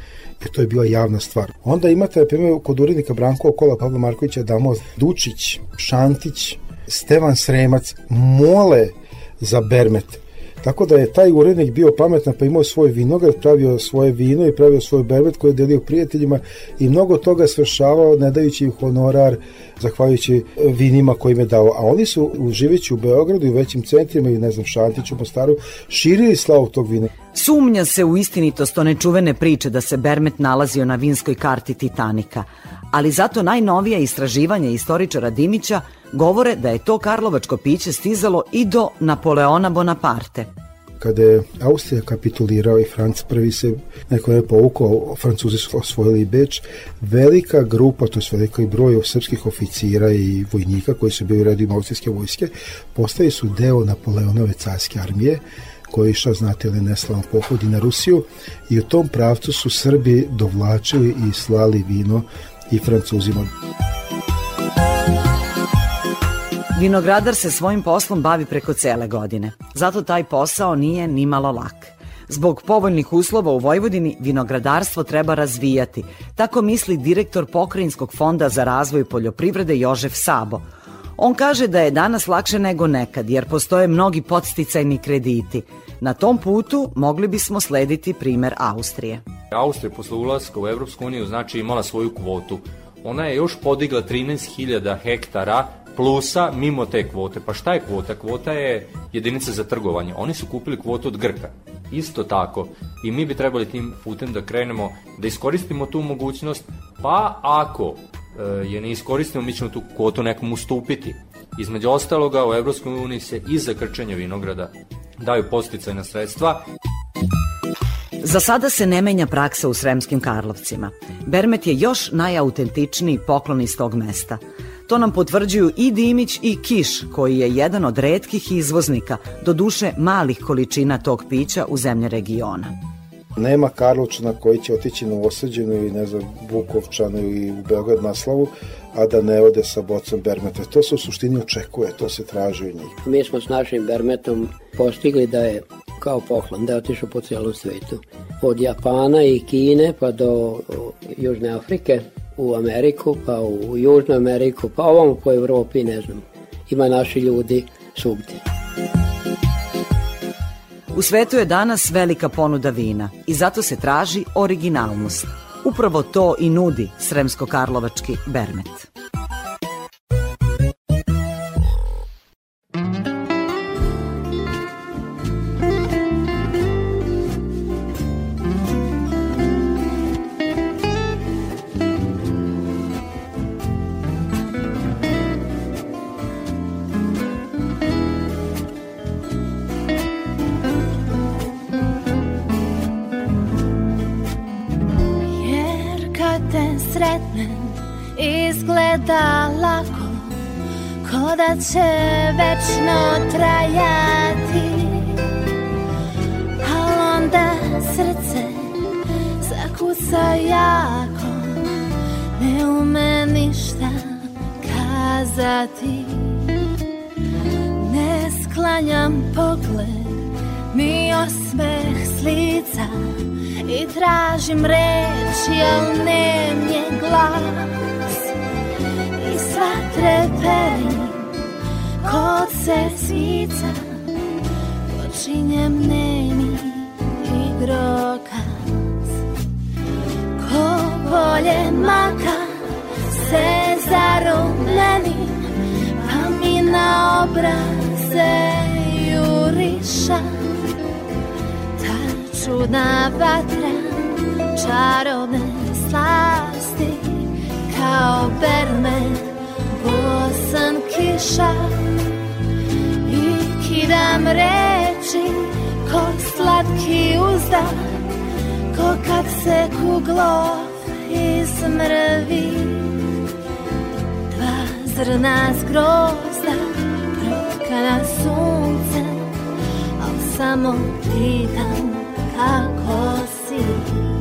jer to je bila javna stvar. Onda imate, na primjer, kod urednika Branko Okola, Pavla Markovića, Damo Dučić, Šantić, Stevan Sremac, mole za bermet. Tako da je taj urednik bio pametan pa imao svoj vinograd, pravio svoje vino i pravio svoj bermet koji je delio prijateljima i mnogo toga svršavao ne dajući honorar zahvaljujući vinima koje im je dao. A oni su živeći u Beogradu i većim centrima i ne znam Šantiću, Mostaru širili slavu tog vina. Sumnja se u istinitost one čuvene priče da se Bermet nalazio na vinskoj karti Titanika, ali zato najnovija istraživanja istoričara Dimića govore da je to karlovačko piće stizalo i do Napoleona Bonaparte. Kada je Austrija kapitulirao i Franc prvi se neko je povukao, Francuzi su osvojili Beč, velika grupa, to je veliki broj srpskih oficira i vojnika koji su bili u redima austrijske vojske, postali su deo Napoleonove carske armije, koji išao, znate li, neslavan pohodi na Rusiju i u tom pravcu su Srbi dovlačili i slali vino i Francuzima. Vinogradar se svojim poslom bavi preko cele godine. Zato taj posao nije ni malo lak. Zbog povoljnih uslova u Vojvodini vinogradarstvo treba razvijati. Tako misli direktor Pokrajinskog fonda za razvoj poljoprivrede Jožef Sabo. On kaže da je danas lakše nego nekad jer postoje mnogi podsticajni krediti. Na tom putu mogli bismo slediti primer Austrije. Austrija posle ulaska u Evropsku uniju znači imala svoju kvotu. Ona je još podigla 13.000 hektara plusa mimo te kvote. Pa šta je kvota? Kvota je jedinica za trgovanje. Oni su kupili kvotu od Grka. Isto tako. I mi bi trebali tim putem da krenemo, da iskoristimo tu mogućnost, pa ako e, je ne iskoristimo, mi ćemo tu kvotu nekom ustupiti. Između ostaloga, u Evropskoj uniji se i za krčenje vinograda daju posticajna sredstva. Za sada se ne menja praksa u Sremskim Karlovcima. Bermet je još najautentičniji poklon iz tog mesta. To nam potvrđuju i Dimić i Kiš, koji je jedan od redkih izvoznika, do duše malih količina tog pića u zemlje regiona. Nema Karlovčana koji će otići na Osađenu ili ne znam Bukovčanu ili u Beograd na slavu, a da ne ode sa bocom Bermeta. To se u suštini očekuje, to se traži u njih. Mi smo s našim Bermetom postigli da je kao poklon, da je otišao po celom svetu. Od Japana i Kine pa do Južne Afrike, u Ameriku, pa u Južnu Ameriku, pa ovamo po Evropi, ne znam. Ima naši ljudi svugdje. U svetu je danas velika ponuda vina i zato se traži originalnost. Upravo to i nudi Sremsko-Karlovački Bermet. Sretnem izgleda lako Ko da će večno trajati. Al onda srce zakuca jako Ne ume ništa kazati. Ne sklanjam pogled ni osmeh s lica I tražim reči, al nem je glas? I sva treperi kod se svica Počinjem nemi igrokaz. Ko bolje maka se zarumeni Pa mi na obraze juriša. Ta čudna vatra čarobne slasti Kao berme bosan kiša. I kidam reči ko slatki uzdah Ko kad se kuglov izmrvi. Dva zrna zgrozda protka na sunce Al samo pitam kako si Uvek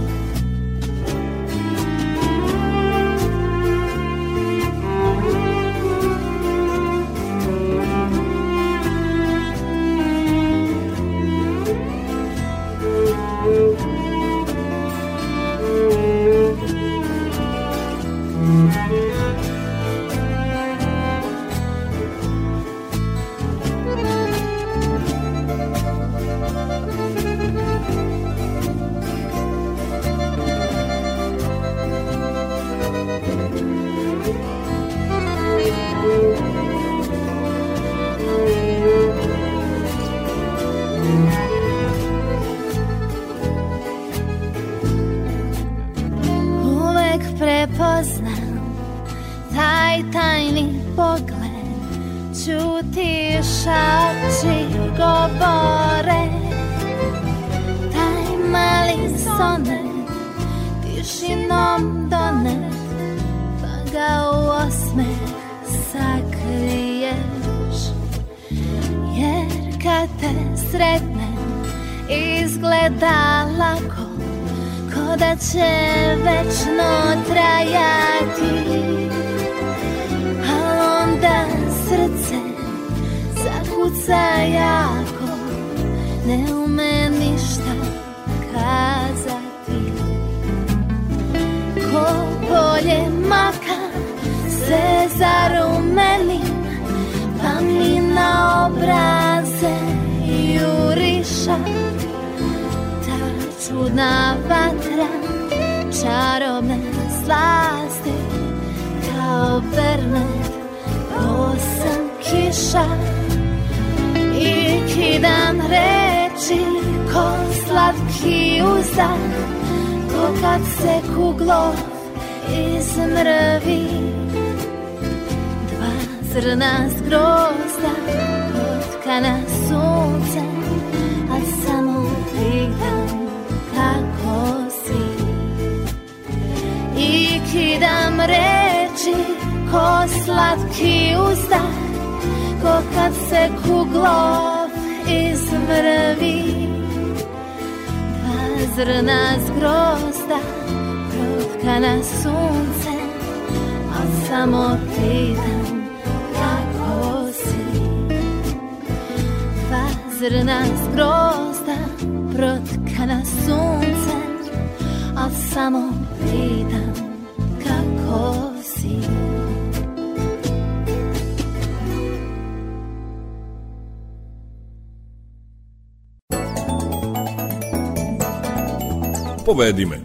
Povedi me.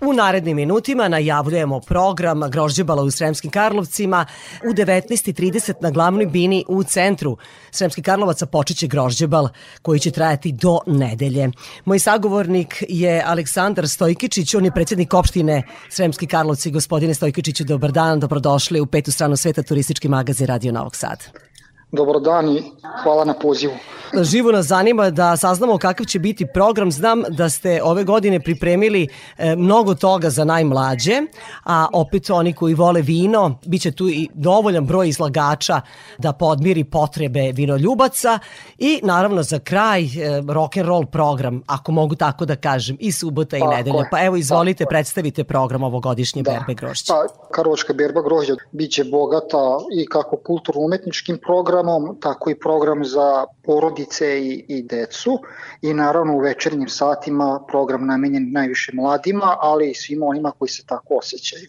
U narednim minutima najavljujemo program Grožđebala u Sremskim Karlovcima. U 19.30 na glavnoj bini u centru Sremskih Karlovaca počeće Grožđebal koji će trajati do nedelje. Moj sagovornik je Aleksandar Stojkičić, on je predsjednik opštine Sremski Karlovci. Gospodine Stojkičiću, dobar dan, dobrodošli u petu stranu sveta turistički magazin Radio Novog Sada. Dobar dan i hvala na pozivu. Živo nas zanima da saznamo kakav će biti program. Znam da ste ove godine pripremili e, mnogo toga za najmlađe, a opet oni koji vole vino, bit će tu i dovoljan broj izlagača da podmiri potrebe vinoljubaca i naravno za kraj e, rock and roll program, ako mogu tako da kažem, i subota i nedelja. Pa evo izvolite, predstavite program ovogodišnje berbe grošća. Pa, Karlovačka berba grožđa biće bogata i kako kulturno-umetničkim programom, tako i program za porodice i, i decu i naravno u večernjim satima program namenjen najviše mladima, ali i svima onima koji se tako osjećaju.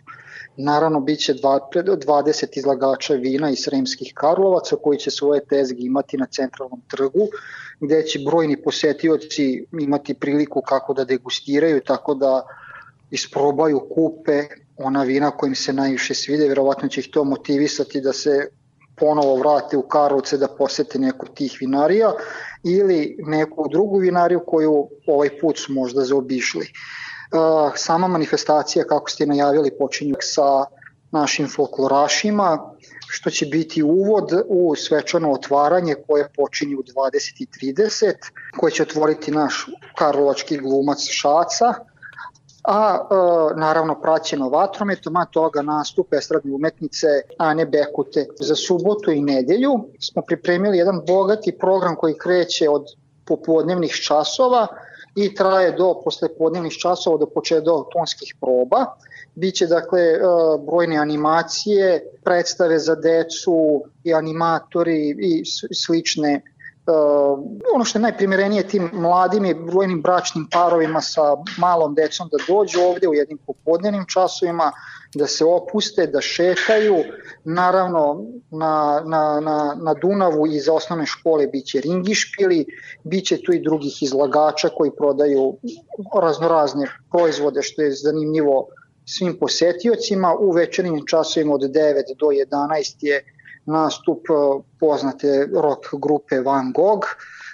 Naravno, bit će dva- 20 izlagača vina iz Sremskih Karlovaca koji će svoje tezge imati na centralnom trgu, gde će brojni posetioci imati priliku kako da degustiraju, tako da isprobaju, kupe ona vina koja im se najviše svide, verovatno će ih to motivisati da se ponovo vrate u Karlovce da posete neku tih vinarija ili neku drugu vinariju koju ovaj put su možda zaobišli. Sama manifestacija, kako ste najavili, počinje sa našim folklorašima, što će biti uvod u svečano otvaranje koje počinje u 20.30, koje će otvoriti naš karlovački glumac Šaca, a e, naravno praćeno vatrometom, a toga nastup estradne umetnice Ane Bekute. Za subotu i nedelju smo pripremili jedan bogati program koji kreće od popodnevnih časova i traje do poslepodnevnih časova do početka do tonskih proba. Biće dakle e, brojne animacije, predstave za decu i animatori i slične Uh, ono što je najprimjerenije tim mladim i brojnim bračnim parovima sa malom decom da dođu ovde u jednim popodnevnim časovima, da se opuste, da šetaju. Naravno, na, na, na, na Dunavu iz osnovne škole biće ringišpili, biće tu i drugih izlagača koji prodaju raznorazne proizvode, što je zanimljivo svim posetiocima. U večernim časovima od 9 do 11 je nastup e, poznate rock grupe Van Gogh,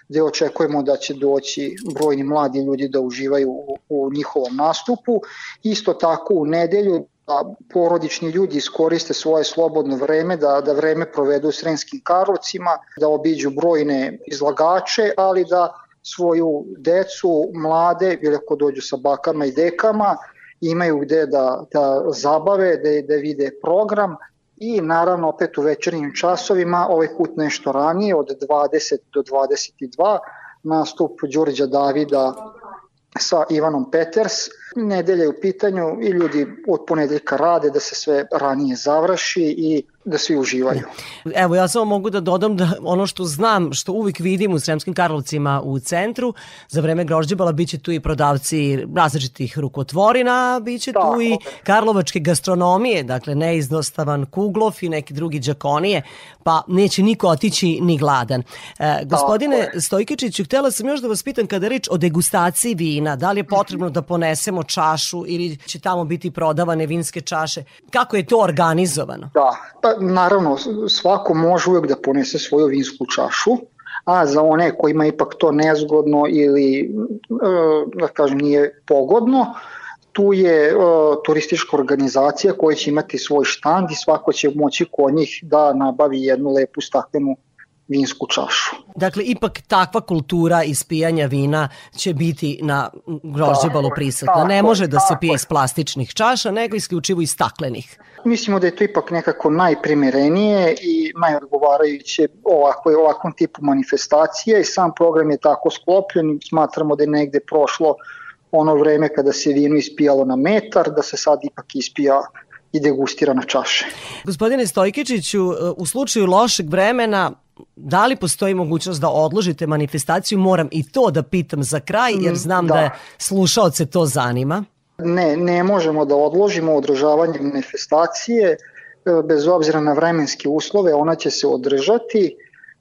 gde očekujemo da će doći brojni mladi ljudi da uživaju u, u njihovom nastupu. Isto tako u nedelju da porodični ljudi iskoriste svoje slobodno vreme, da, da vreme provedu u Srenskim Karlovcima, da obiđu brojne izlagače, ali da svoju decu, mlade, ili ako dođu sa bakama i dekama, imaju gde da, da zabave, da, da vide program, i naravno opet u večernjim časovima, ovaj put nešto ranije, od 20 do 22, nastup Đurđa Davida sa Ivanom Peters. Nedelja je u pitanju i ljudi od ponedeljka rade da se sve ranije završi i da svi uživaju. Evo, ja samo mogu da dodam da ono što znam, što uvijek vidim u Sremskim Karlovcima u centru, za vreme grožđebala biće tu i prodavci različitih rukotvorina, biće da, tu i karlovačke gastronomije, dakle neiznostavan kuglov i neki drugi džakonije, pa neće niko otići ni gladan. E, gospodine Stojkečiću, htela sam još da vas pitam kada je reč o degustaciji vina, da li je potrebno da ponesemo čašu ili će tamo biti prodavane vinske čaše? Kako je to organizovano? Da, pa naravno svako može uvek da ponese svoju vinsku čašu, a za one kojima ipak to nezgodno ili e, da kažem nije pogodno, tu je uh, turistička organizacija koja će imati svoj štand i svako će moći kod njih da nabavi jednu lepu staklenu vinsku čašu. Dakle, ipak takva kultura ispijanja vina će biti na grožđebalu prisutna. Ne može da se pije iz plastičnih čaša, nego isključivo iz staklenih. Mislimo da je to ipak nekako najprimerenije i najodgovarajuće ovako, ovakvom tipu manifestacije i sam program je tako sklopljen. Smatramo da je negde prošlo ono vreme kada se vino ispijalo na metar, da se sad ipak ispija i degustira na čaše. Gospodine Stojkečiću, u slučaju lošeg vremena da li postoji mogućnost da odložite manifestaciju? Moram i to da pitam za kraj, jer mm, znam da, da slušaoce to zanima. Ne, ne možemo da odložimo održavanje manifestacije, e, bez obzira na vremenske uslove, ona će se održati,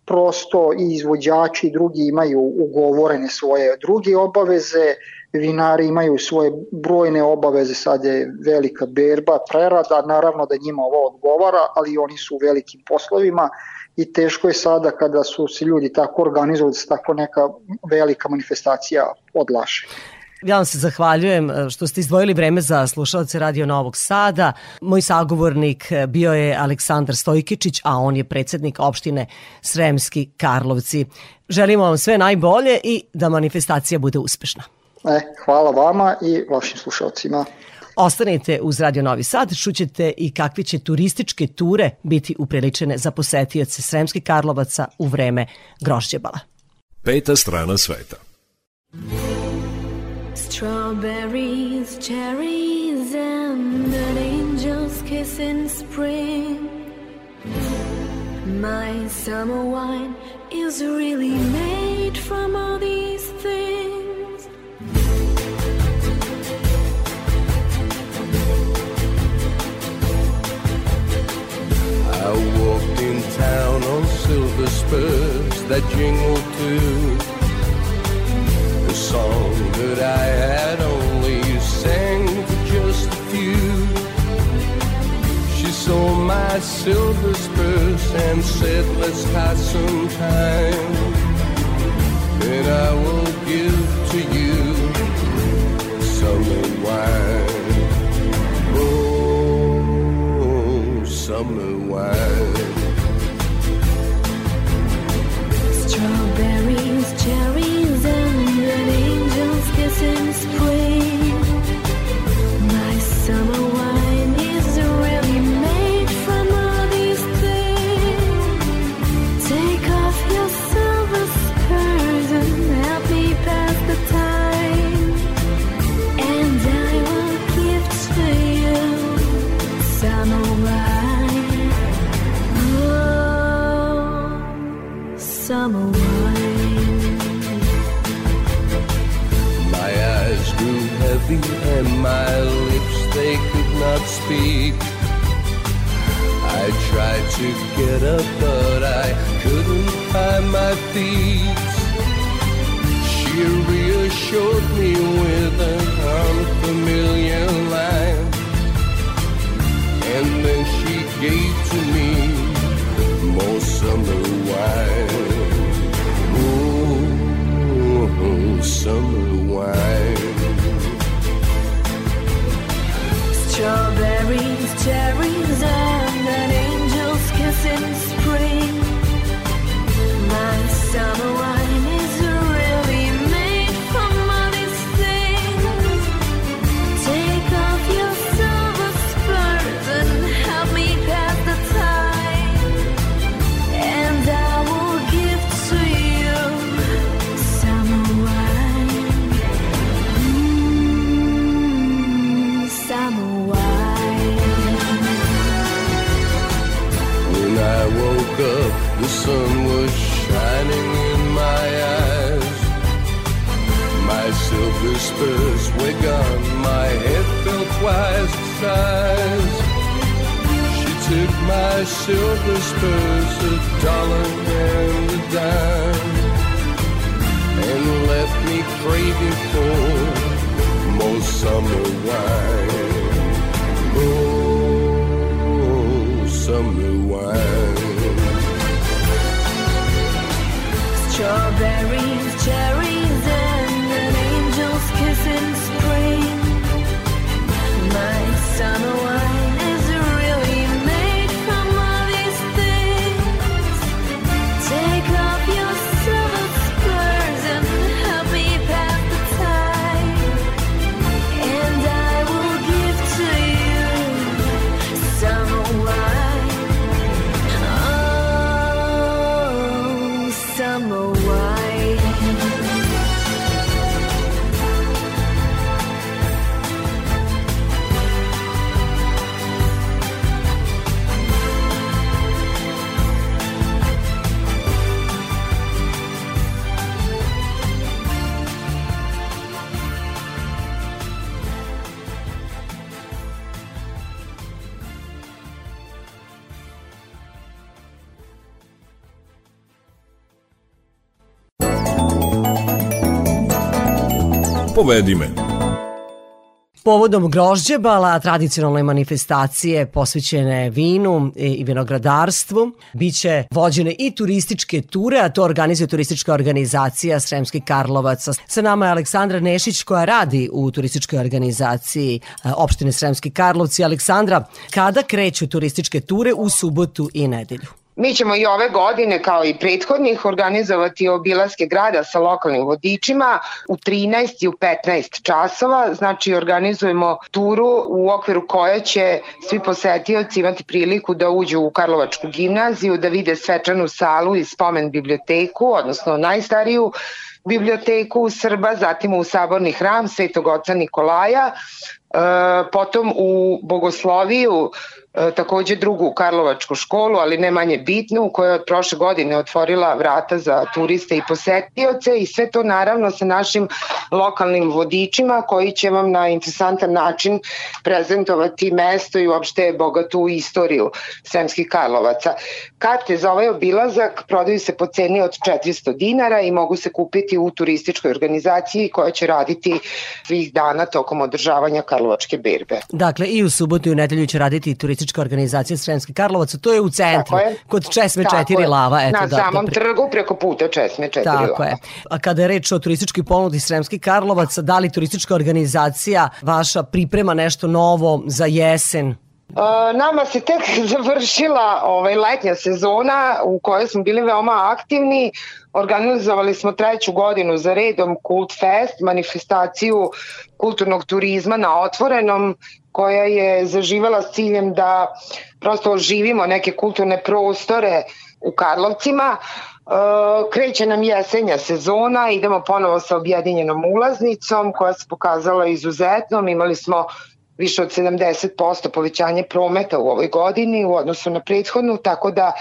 prosto i izvođači i drugi imaju ugovorene svoje druge obaveze, vinari imaju svoje brojne obaveze, sad je velika berba, prerada, naravno da njima ovo odgovara, ali oni su u velikim poslovima i teško je sada kada su se ljudi tako organizovali da se tako neka velika manifestacija odlaše. Ja vam se zahvaljujem e, što ste izdvojili vreme za slušalce Radio Novog Sada. Moj sagovornik e, bio je Aleksandar Stojkičić, a on je predsednik opštine Sremski Karlovci. Želimo vam sve najbolje i da manifestacija bude uspešna. E, hvala vama i vašim slušalcima. Ostanite uz Radio Novi Sad, čućete i kakve će turističke ture biti upriličene za posetioce Sremskih Karlovaca u vreme grožđebala. Peta strana sveta. Strawberries, cherries and an angel's kiss in spring My summer wine is really made from all these things town on silver spurs that jingled too. A song that I had only sang for just a few. She saw my silver spurs and said, Let's pass some time. Then I will give to you summer wine. Oh, summer wine. Cherries, and an angel's spring. My summer wine is really made from all these things. Take off your silver spurs and help me pass the time. And I will give to you summer wine. Oh, summer. And my lips they could not speak. I tried to get up, but I couldn't find my feet. She reassured me with an unfamiliar line, and then she gave to me more summer wine. Oh, summer wine. Strawberries, cherries, and an angel's kiss in spring. My summer wine Povedi me. Povodom grožđebala, tradicionalne manifestacije posvećene vinu i vinogradarstvu, biće vođene i turističke ture, a to organizuje turistička organizacija Sremski Karlovac. Sa nama je Aleksandra Nešić koja radi u turističkoj organizaciji e, opštine Sremski Karlovci. Aleksandra, kada kreću turističke ture u subotu i nedelju? Mi ćemo i ove godine, kao i prethodnih, organizovati obilaske grada sa lokalnim vodičima u 13 i u 15 časova. Znači, organizujemo turu u okviru koje će svi posetioci imati priliku da uđu u Karlovačku gimnaziju, da vide svečanu salu i spomen biblioteku, odnosno najstariju biblioteku u Srba, zatim u saborni hram Svetog oca Nikolaja, e, potom u Bogosloviju, takođe drugu Karlovačku školu, ali ne manje bitnu, koja je od prošle godine otvorila vrata za turiste i posetioce i sve to naravno sa našim lokalnim vodičima koji će vam na interesantan način prezentovati mesto i uopšte bogatu istoriju Sremskih Karlovaca. Karte za ovaj obilazak prodaju se po ceni od 400 dinara i mogu se kupiti u turističkoj organizaciji koja će raditi svih dana tokom održavanja Karlovačke berbe. Dakle, i u subotu i u nedelju će raditi turistička turistička organizacija Sremski Karlovac, to je u centru, je. kod Česme Tako 4 je. lava. Eto, Na da, samom da, pri- trgu preko puta Česme 4 Tako lava. je. A kada je reč o turističkoj ponudi Sremski Karlovac, da li turistička organizacija vaša priprema nešto novo za jesen? Uh, nama se tek završila ovaj, letnja sezona u kojoj smo bili veoma aktivni. Organizovali smo treću godinu za redom Kult Fest, manifestaciju kulturnog turizma na otvorenom koja je zaživala s ciljem da prosto oživimo neke kulturne prostore u Karlovcima. Uh, kreće nam jesenja sezona, idemo ponovo sa objedinjenom ulaznicom koja se pokazala izuzetnom. Imali smo više od 70% povećanje prometa u ovoj godini u odnosu na prethodnu, tako da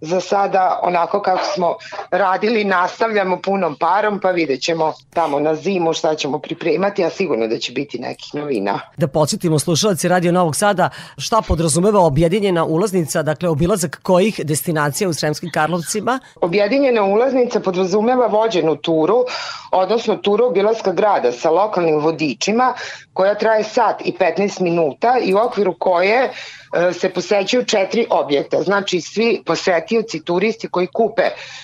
za sada onako kako smo radili nastavljamo punom parom, pa vidjet ćemo tamo na zimu šta ćemo pripremati, a sigurno da će biti nekih novina. Da podsjetimo slušalci Radio Novog Sada, šta podrazumeva objedinjena ulaznica, dakle obilazak kojih destinacija u Sremskim Karlovcima? Objedinjena ulaznica podrazumeva vođenu turu, odnosno turu obilaska grada sa lokalnim vodičima, koja traje sat i 15 minuta i u okviru koje e, se posećuju četiri objekta. Znači svi posetioci, turisti koji kupe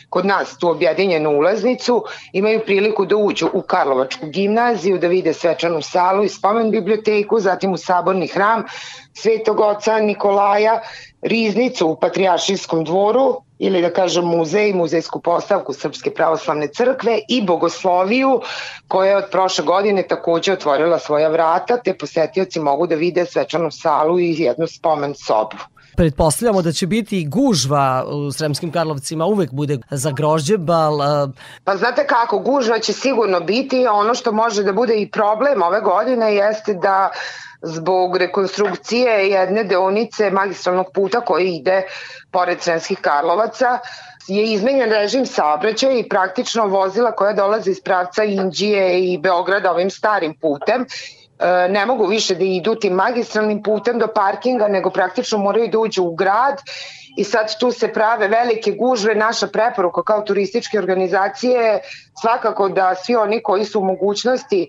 kod nas tu objedinjenu ulaznicu imaju priliku da uđu u Karlovačku gimnaziju, da vide svečanu salu i spomen biblioteku, zatim u saborni hram Svetog oca Nikolaja, riznicu u Patrijaršijskom dvoru ili da kažem muzej, muzejsku postavku Srpske pravoslavne crkve i bogosloviju koja je od prošle godine takođe otvorila svoja vrata te posetioci mogu da vide svečanu salu i jednu spomen sobu. Pretpostavljamo da će biti gužva u Sremskim Karlovcima, uvek bude za grožđe, bal, a, Pa znate kako, gužva će sigurno biti, ono što može da bude i problem ove godine jeste da zbog rekonstrukcije jedne deonice magistralnog puta koji ide pored Sremskih Karlovaca je izmenjen režim saobraćaja i praktično vozila koja dolaze iz pravca Indije i Beograda ovim starim putem ne mogu više da idu tim magistralnim putem do parkinga, nego praktično moraju da uđu u grad i sad tu se prave velike gužve. Naša preporuka kao turističke organizacije je svakako da svi oni koji su u mogućnosti e,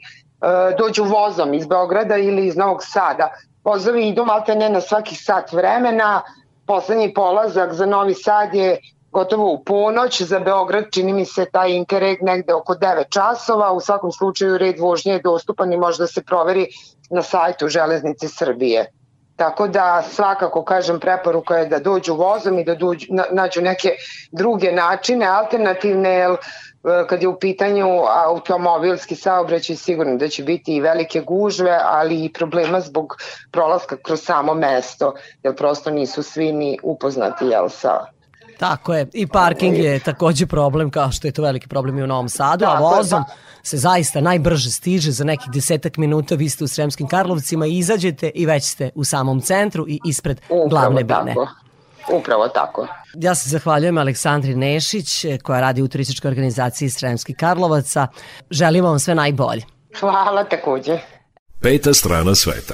dođu vozom iz Beograda ili iz Novog Sada. Vozovi idu malte ne na svakih sat vremena, poslednji polazak za Novi Sad je gotovo u ponoć, za Beograd čini mi se taj Interreg negde oko 9 časova, u svakom slučaju red vožnje je dostupan i može da se proveri na sajtu Železnice Srbije. Tako da svakako kažem preporuka je da dođu vozom i da dođu, na, nađu neke druge načine, alternativne, jer e, kad je u pitanju automobilski saobraćaj sigurno da će biti i velike gužve, ali i problema zbog prolaska kroz samo mesto, jer prosto nisu svi ni upoznati jel, sa Tako je, i parking je takođe problem, kao što je to veliki problem i u Novom Sadu, a Tako je, vozom se zaista najbrže stiže za nekih desetak minuta, vi ste u Sremskim Karlovcima i izađete i već ste u samom centru i ispred glavne bine. tako. Upravo tako. Ja se zahvaljujem Aleksandri Nešić, koja radi u turističkoj organizaciji Sremski Karlovaca. Želim vam sve najbolje. Hvala takođe. Peta strana sveta.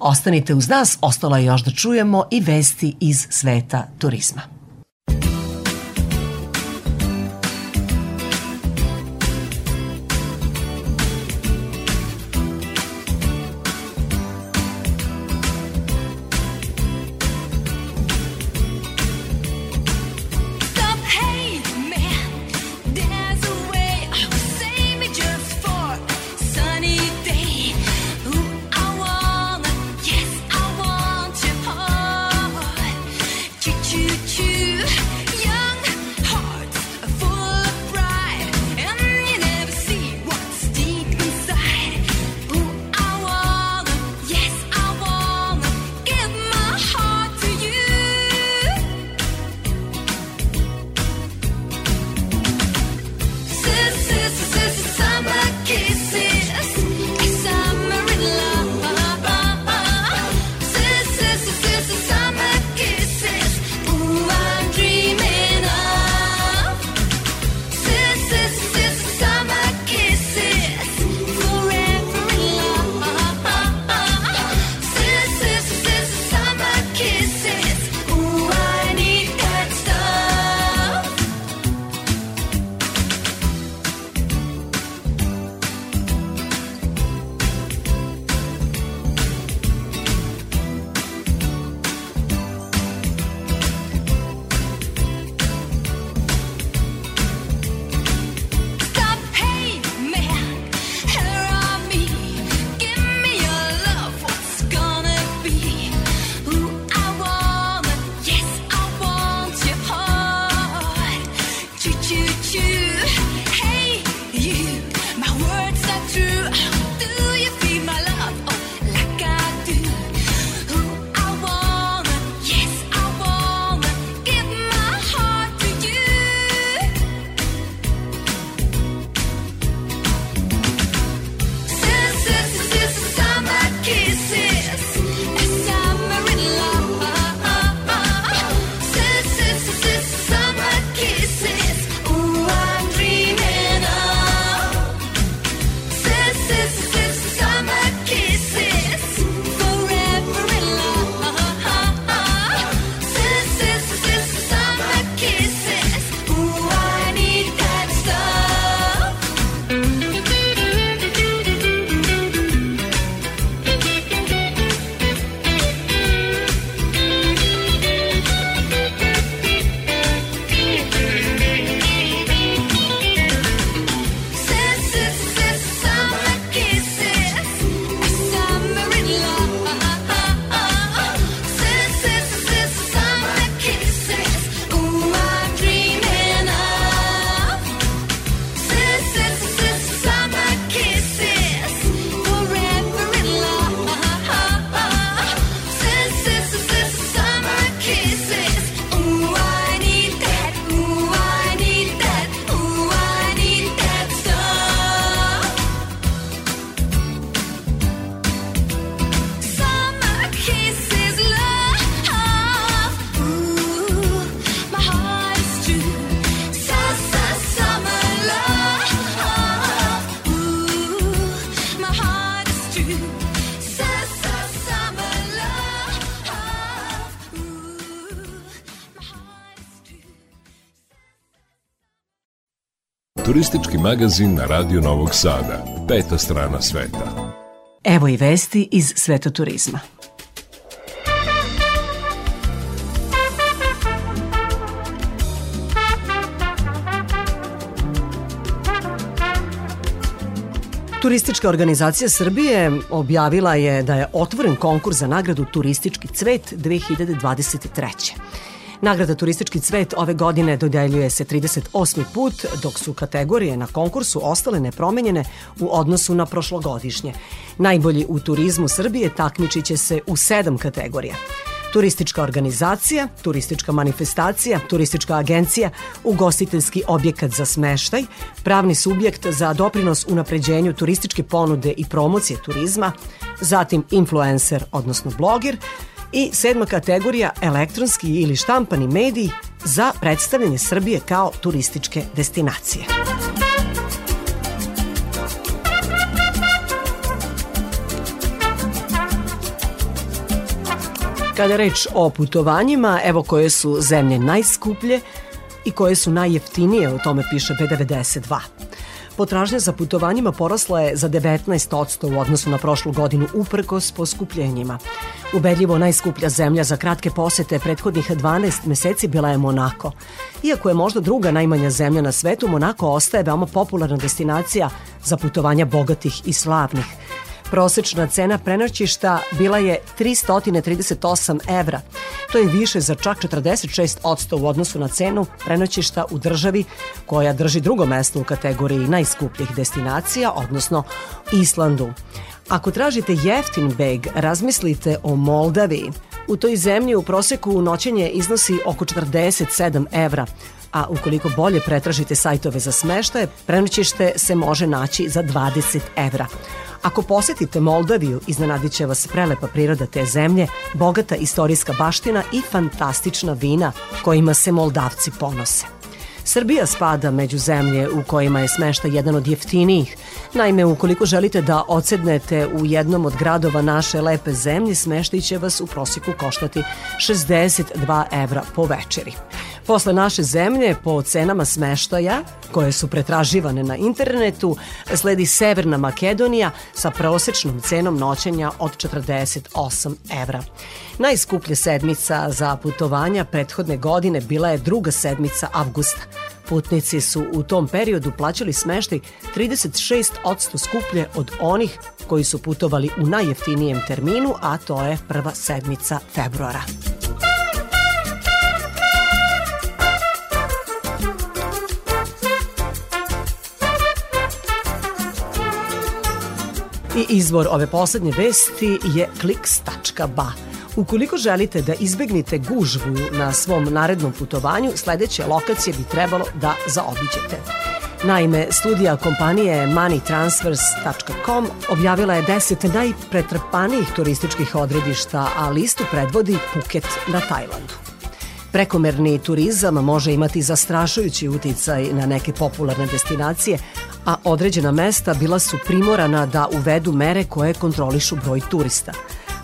Ostanite uz nas, ostalo je još da čujemo i vesti iz sveta turizma. Magazin na Radio Novog Sada. Peta strana sveta. Evo i vesti iz sveta turizma. Turistička organizacija Srbije objavila je da je otvoren konkurs za nagradu Turistički cvet 2023. Nagrada Turistički cvet ove godine dodeljuje se 38. put, dok su kategorije na konkursu ostale nepromenjene u odnosu na prošlogodišnje. Najbolji u turizmu Srbije takmičit će se u sedam kategorija turistička organizacija, turistička manifestacija, turistička agencija, ugostiteljski objekat za smeštaj, pravni subjekt za doprinos unapređenju turističke ponude i promocije turizma, zatim influencer, odnosno blogir, i sedma kategorija elektronski ili štampani mediji za predstavljanje Srbije kao turističke destinacije. Kada reč o putovanjima, evo koje su zemlje najskuplje i koje su najjeftinije, o tome piše B92. Potražnja za putovanjima porasla je za 19% u odnosu na prošlu godinu uprkos poskupljenjima. Ubedljivo najskuplja zemlja za kratke posete prethodnih 12 meseci bila je Monako. Iako je možda druga najmanja zemlja na svetu, Monako ostaje veoma popularna destinacija za putovanja bogatih i slavnih. Prosečna cena prenoćišta bila je 338 evra. To je više za čak 46% u odnosu na cenu prenoćišta u državi koja drži drugo mesto u kategoriji najskupljih destinacija, odnosno Islandu. Ako tražite jeftin beg, razmislite o Moldaviji. U toj zemlji u proseku noćenje iznosi oko 47 evra, a ukoliko bolje pretražite sajtove za smeštaje, prenoćište se može naći za 20 evra. Ako posetite Moldaviju, iznenadit će vas prelepa priroda te zemlje, bogata istorijska baština i fantastična vina kojima se Moldavci ponose. Srbija spada među zemlje u kojima je smešta jedan od jeftinijih. Naime, ukoliko želite da odsednete u jednom od gradova naše lepe zemlje, smeštaj će vas u prosjeku koštati 62 evra po večeri. Posle naše zemlje, po cenama smeštaja, koje su pretraživane na internetu, sledi Severna Makedonija sa prosečnom cenom noćenja od 48 evra. Najskuplja sedmica za putovanja prethodne godine bila je druga sedmica avgusta. Putnici su u tom periodu plaćali smeštaj 36% skuplje od onih koji su putovali u najjeftinijem terminu, a to je prva sedmica februara. I izvor ove poslednje vesti je kliks.ba. Ukoliko želite da izbegnete gužvu na svom narednom putovanju, sledeće lokacije bi trebalo da zaobiđete. Naime, studija kompanije moneytransfers.com objavila je 10 najpretrpanijih turističkih odredišta, a listu predvodi Phuket na Tajlandu. Prekomerni turizam može imati zastrašujući uticaj na neke popularne destinacije, a određena mesta bila su primorana da uvedu mere koje kontrolišu broj turista.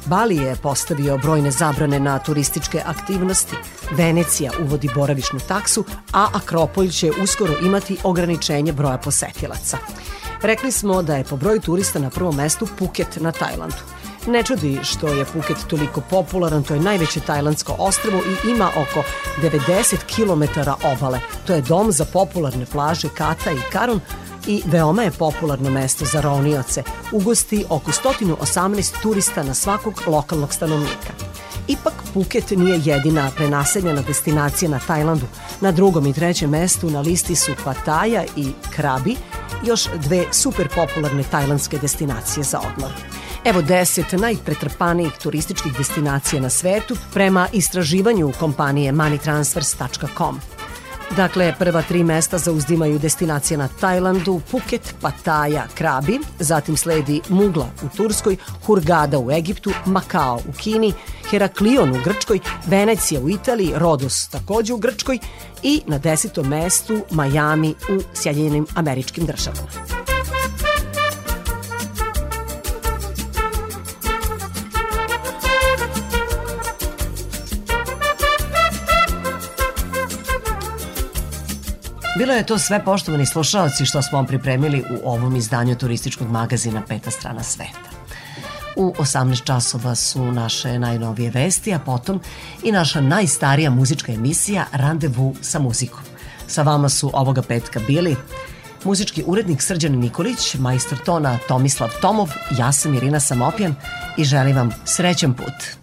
Bali je postavio brojne zabrane na turističke aktivnosti, Venecija uvodi boravišnu taksu, a Akropolj će uskoro imati ograničenje broja posetilaca. Rekli smo da je po broju turista na prvom mestu Phuket na Tajlandu. Ne čudi što je Phuket toliko popularan, to je najveće tajlandsko ostrvo i ima oko 90 km obale. To je dom za popularne plaže Kata i Karun, i veoma je popularno mesto za ronioce. Ugosti oko 118 turista na svakog lokalnog stanovnika. Ipak Phuket nije jedina prenaseljena destinacija na Tajlandu. Na drugom i trećem mestu na listi su Pattaya i Krabi, još dve super popularne tajlandske destinacije za odmor. Evo deset najpretrpanijih turističkih destinacija na svetu prema istraživanju kompanije moneytransfers.com. Dakle, prva tri mesta zauzdimaju destinacije na Tajlandu, Phuket, Pattaya, Krabi, zatim sledi Mugla u Turskoj, Hurgada u Egiptu, Makao u Kini, Heraklion u Grčkoj, Venecija u Italiji, Rodos takođe u Grčkoj i na desetom mestu Miami u Sjedinjenim američkim državama. Bilo je to sve poštovani slušalci što smo vam pripremili u ovom izdanju turističkog magazina Peta strana sveta. U 18 časova su naše najnovije vesti, a potom i naša najstarija muzička emisija Randevu sa muzikom. Sa vama su ovoga petka bili muzički urednik Srđan Nikolić, majstor tona Tomislav Tomov, ja sam Irina Samopjan i želim vam srećan put.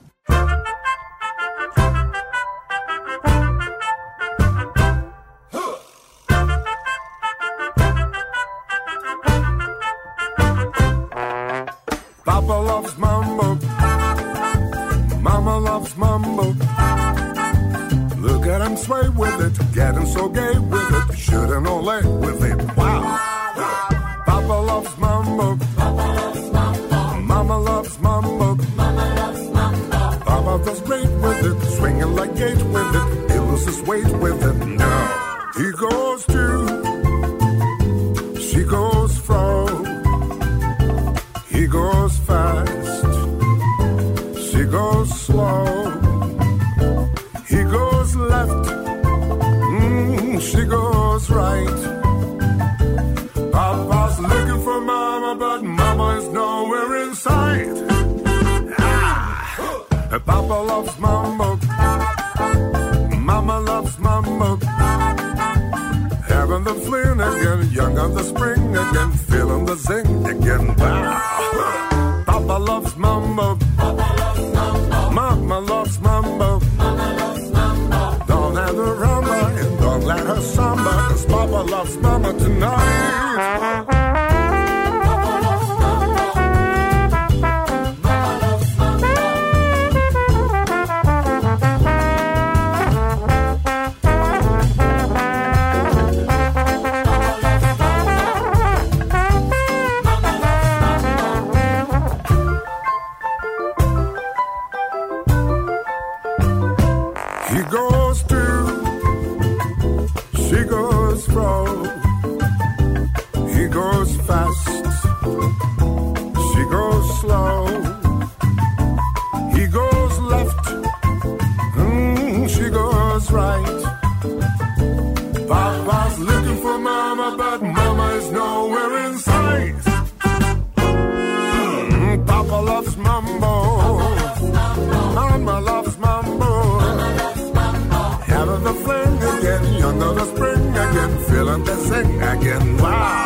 engage with it. loses weight with it now. Mambo. Mama loves mambo. Having the fling again, on the spring again, feeling the sing again. Wow.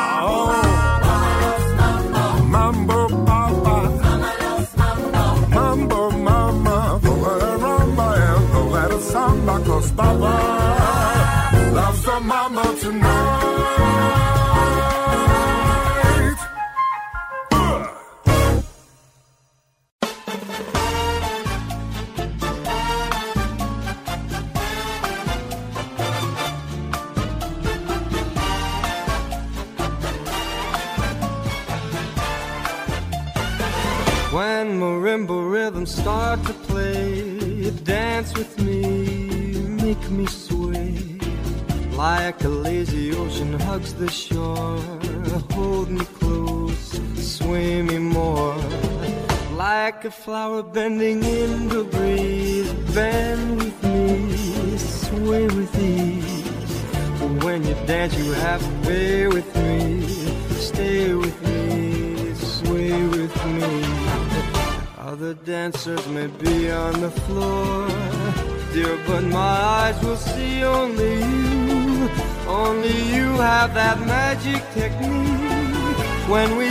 Flower bending in the breeze, bend with me, sway with ease. When you dance, you have to pay with me, stay with me, sway with me. Other dancers may be on the floor, dear, but my eyes will see only you. Only you have that magic technique. When we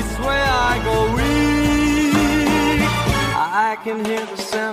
hear the sound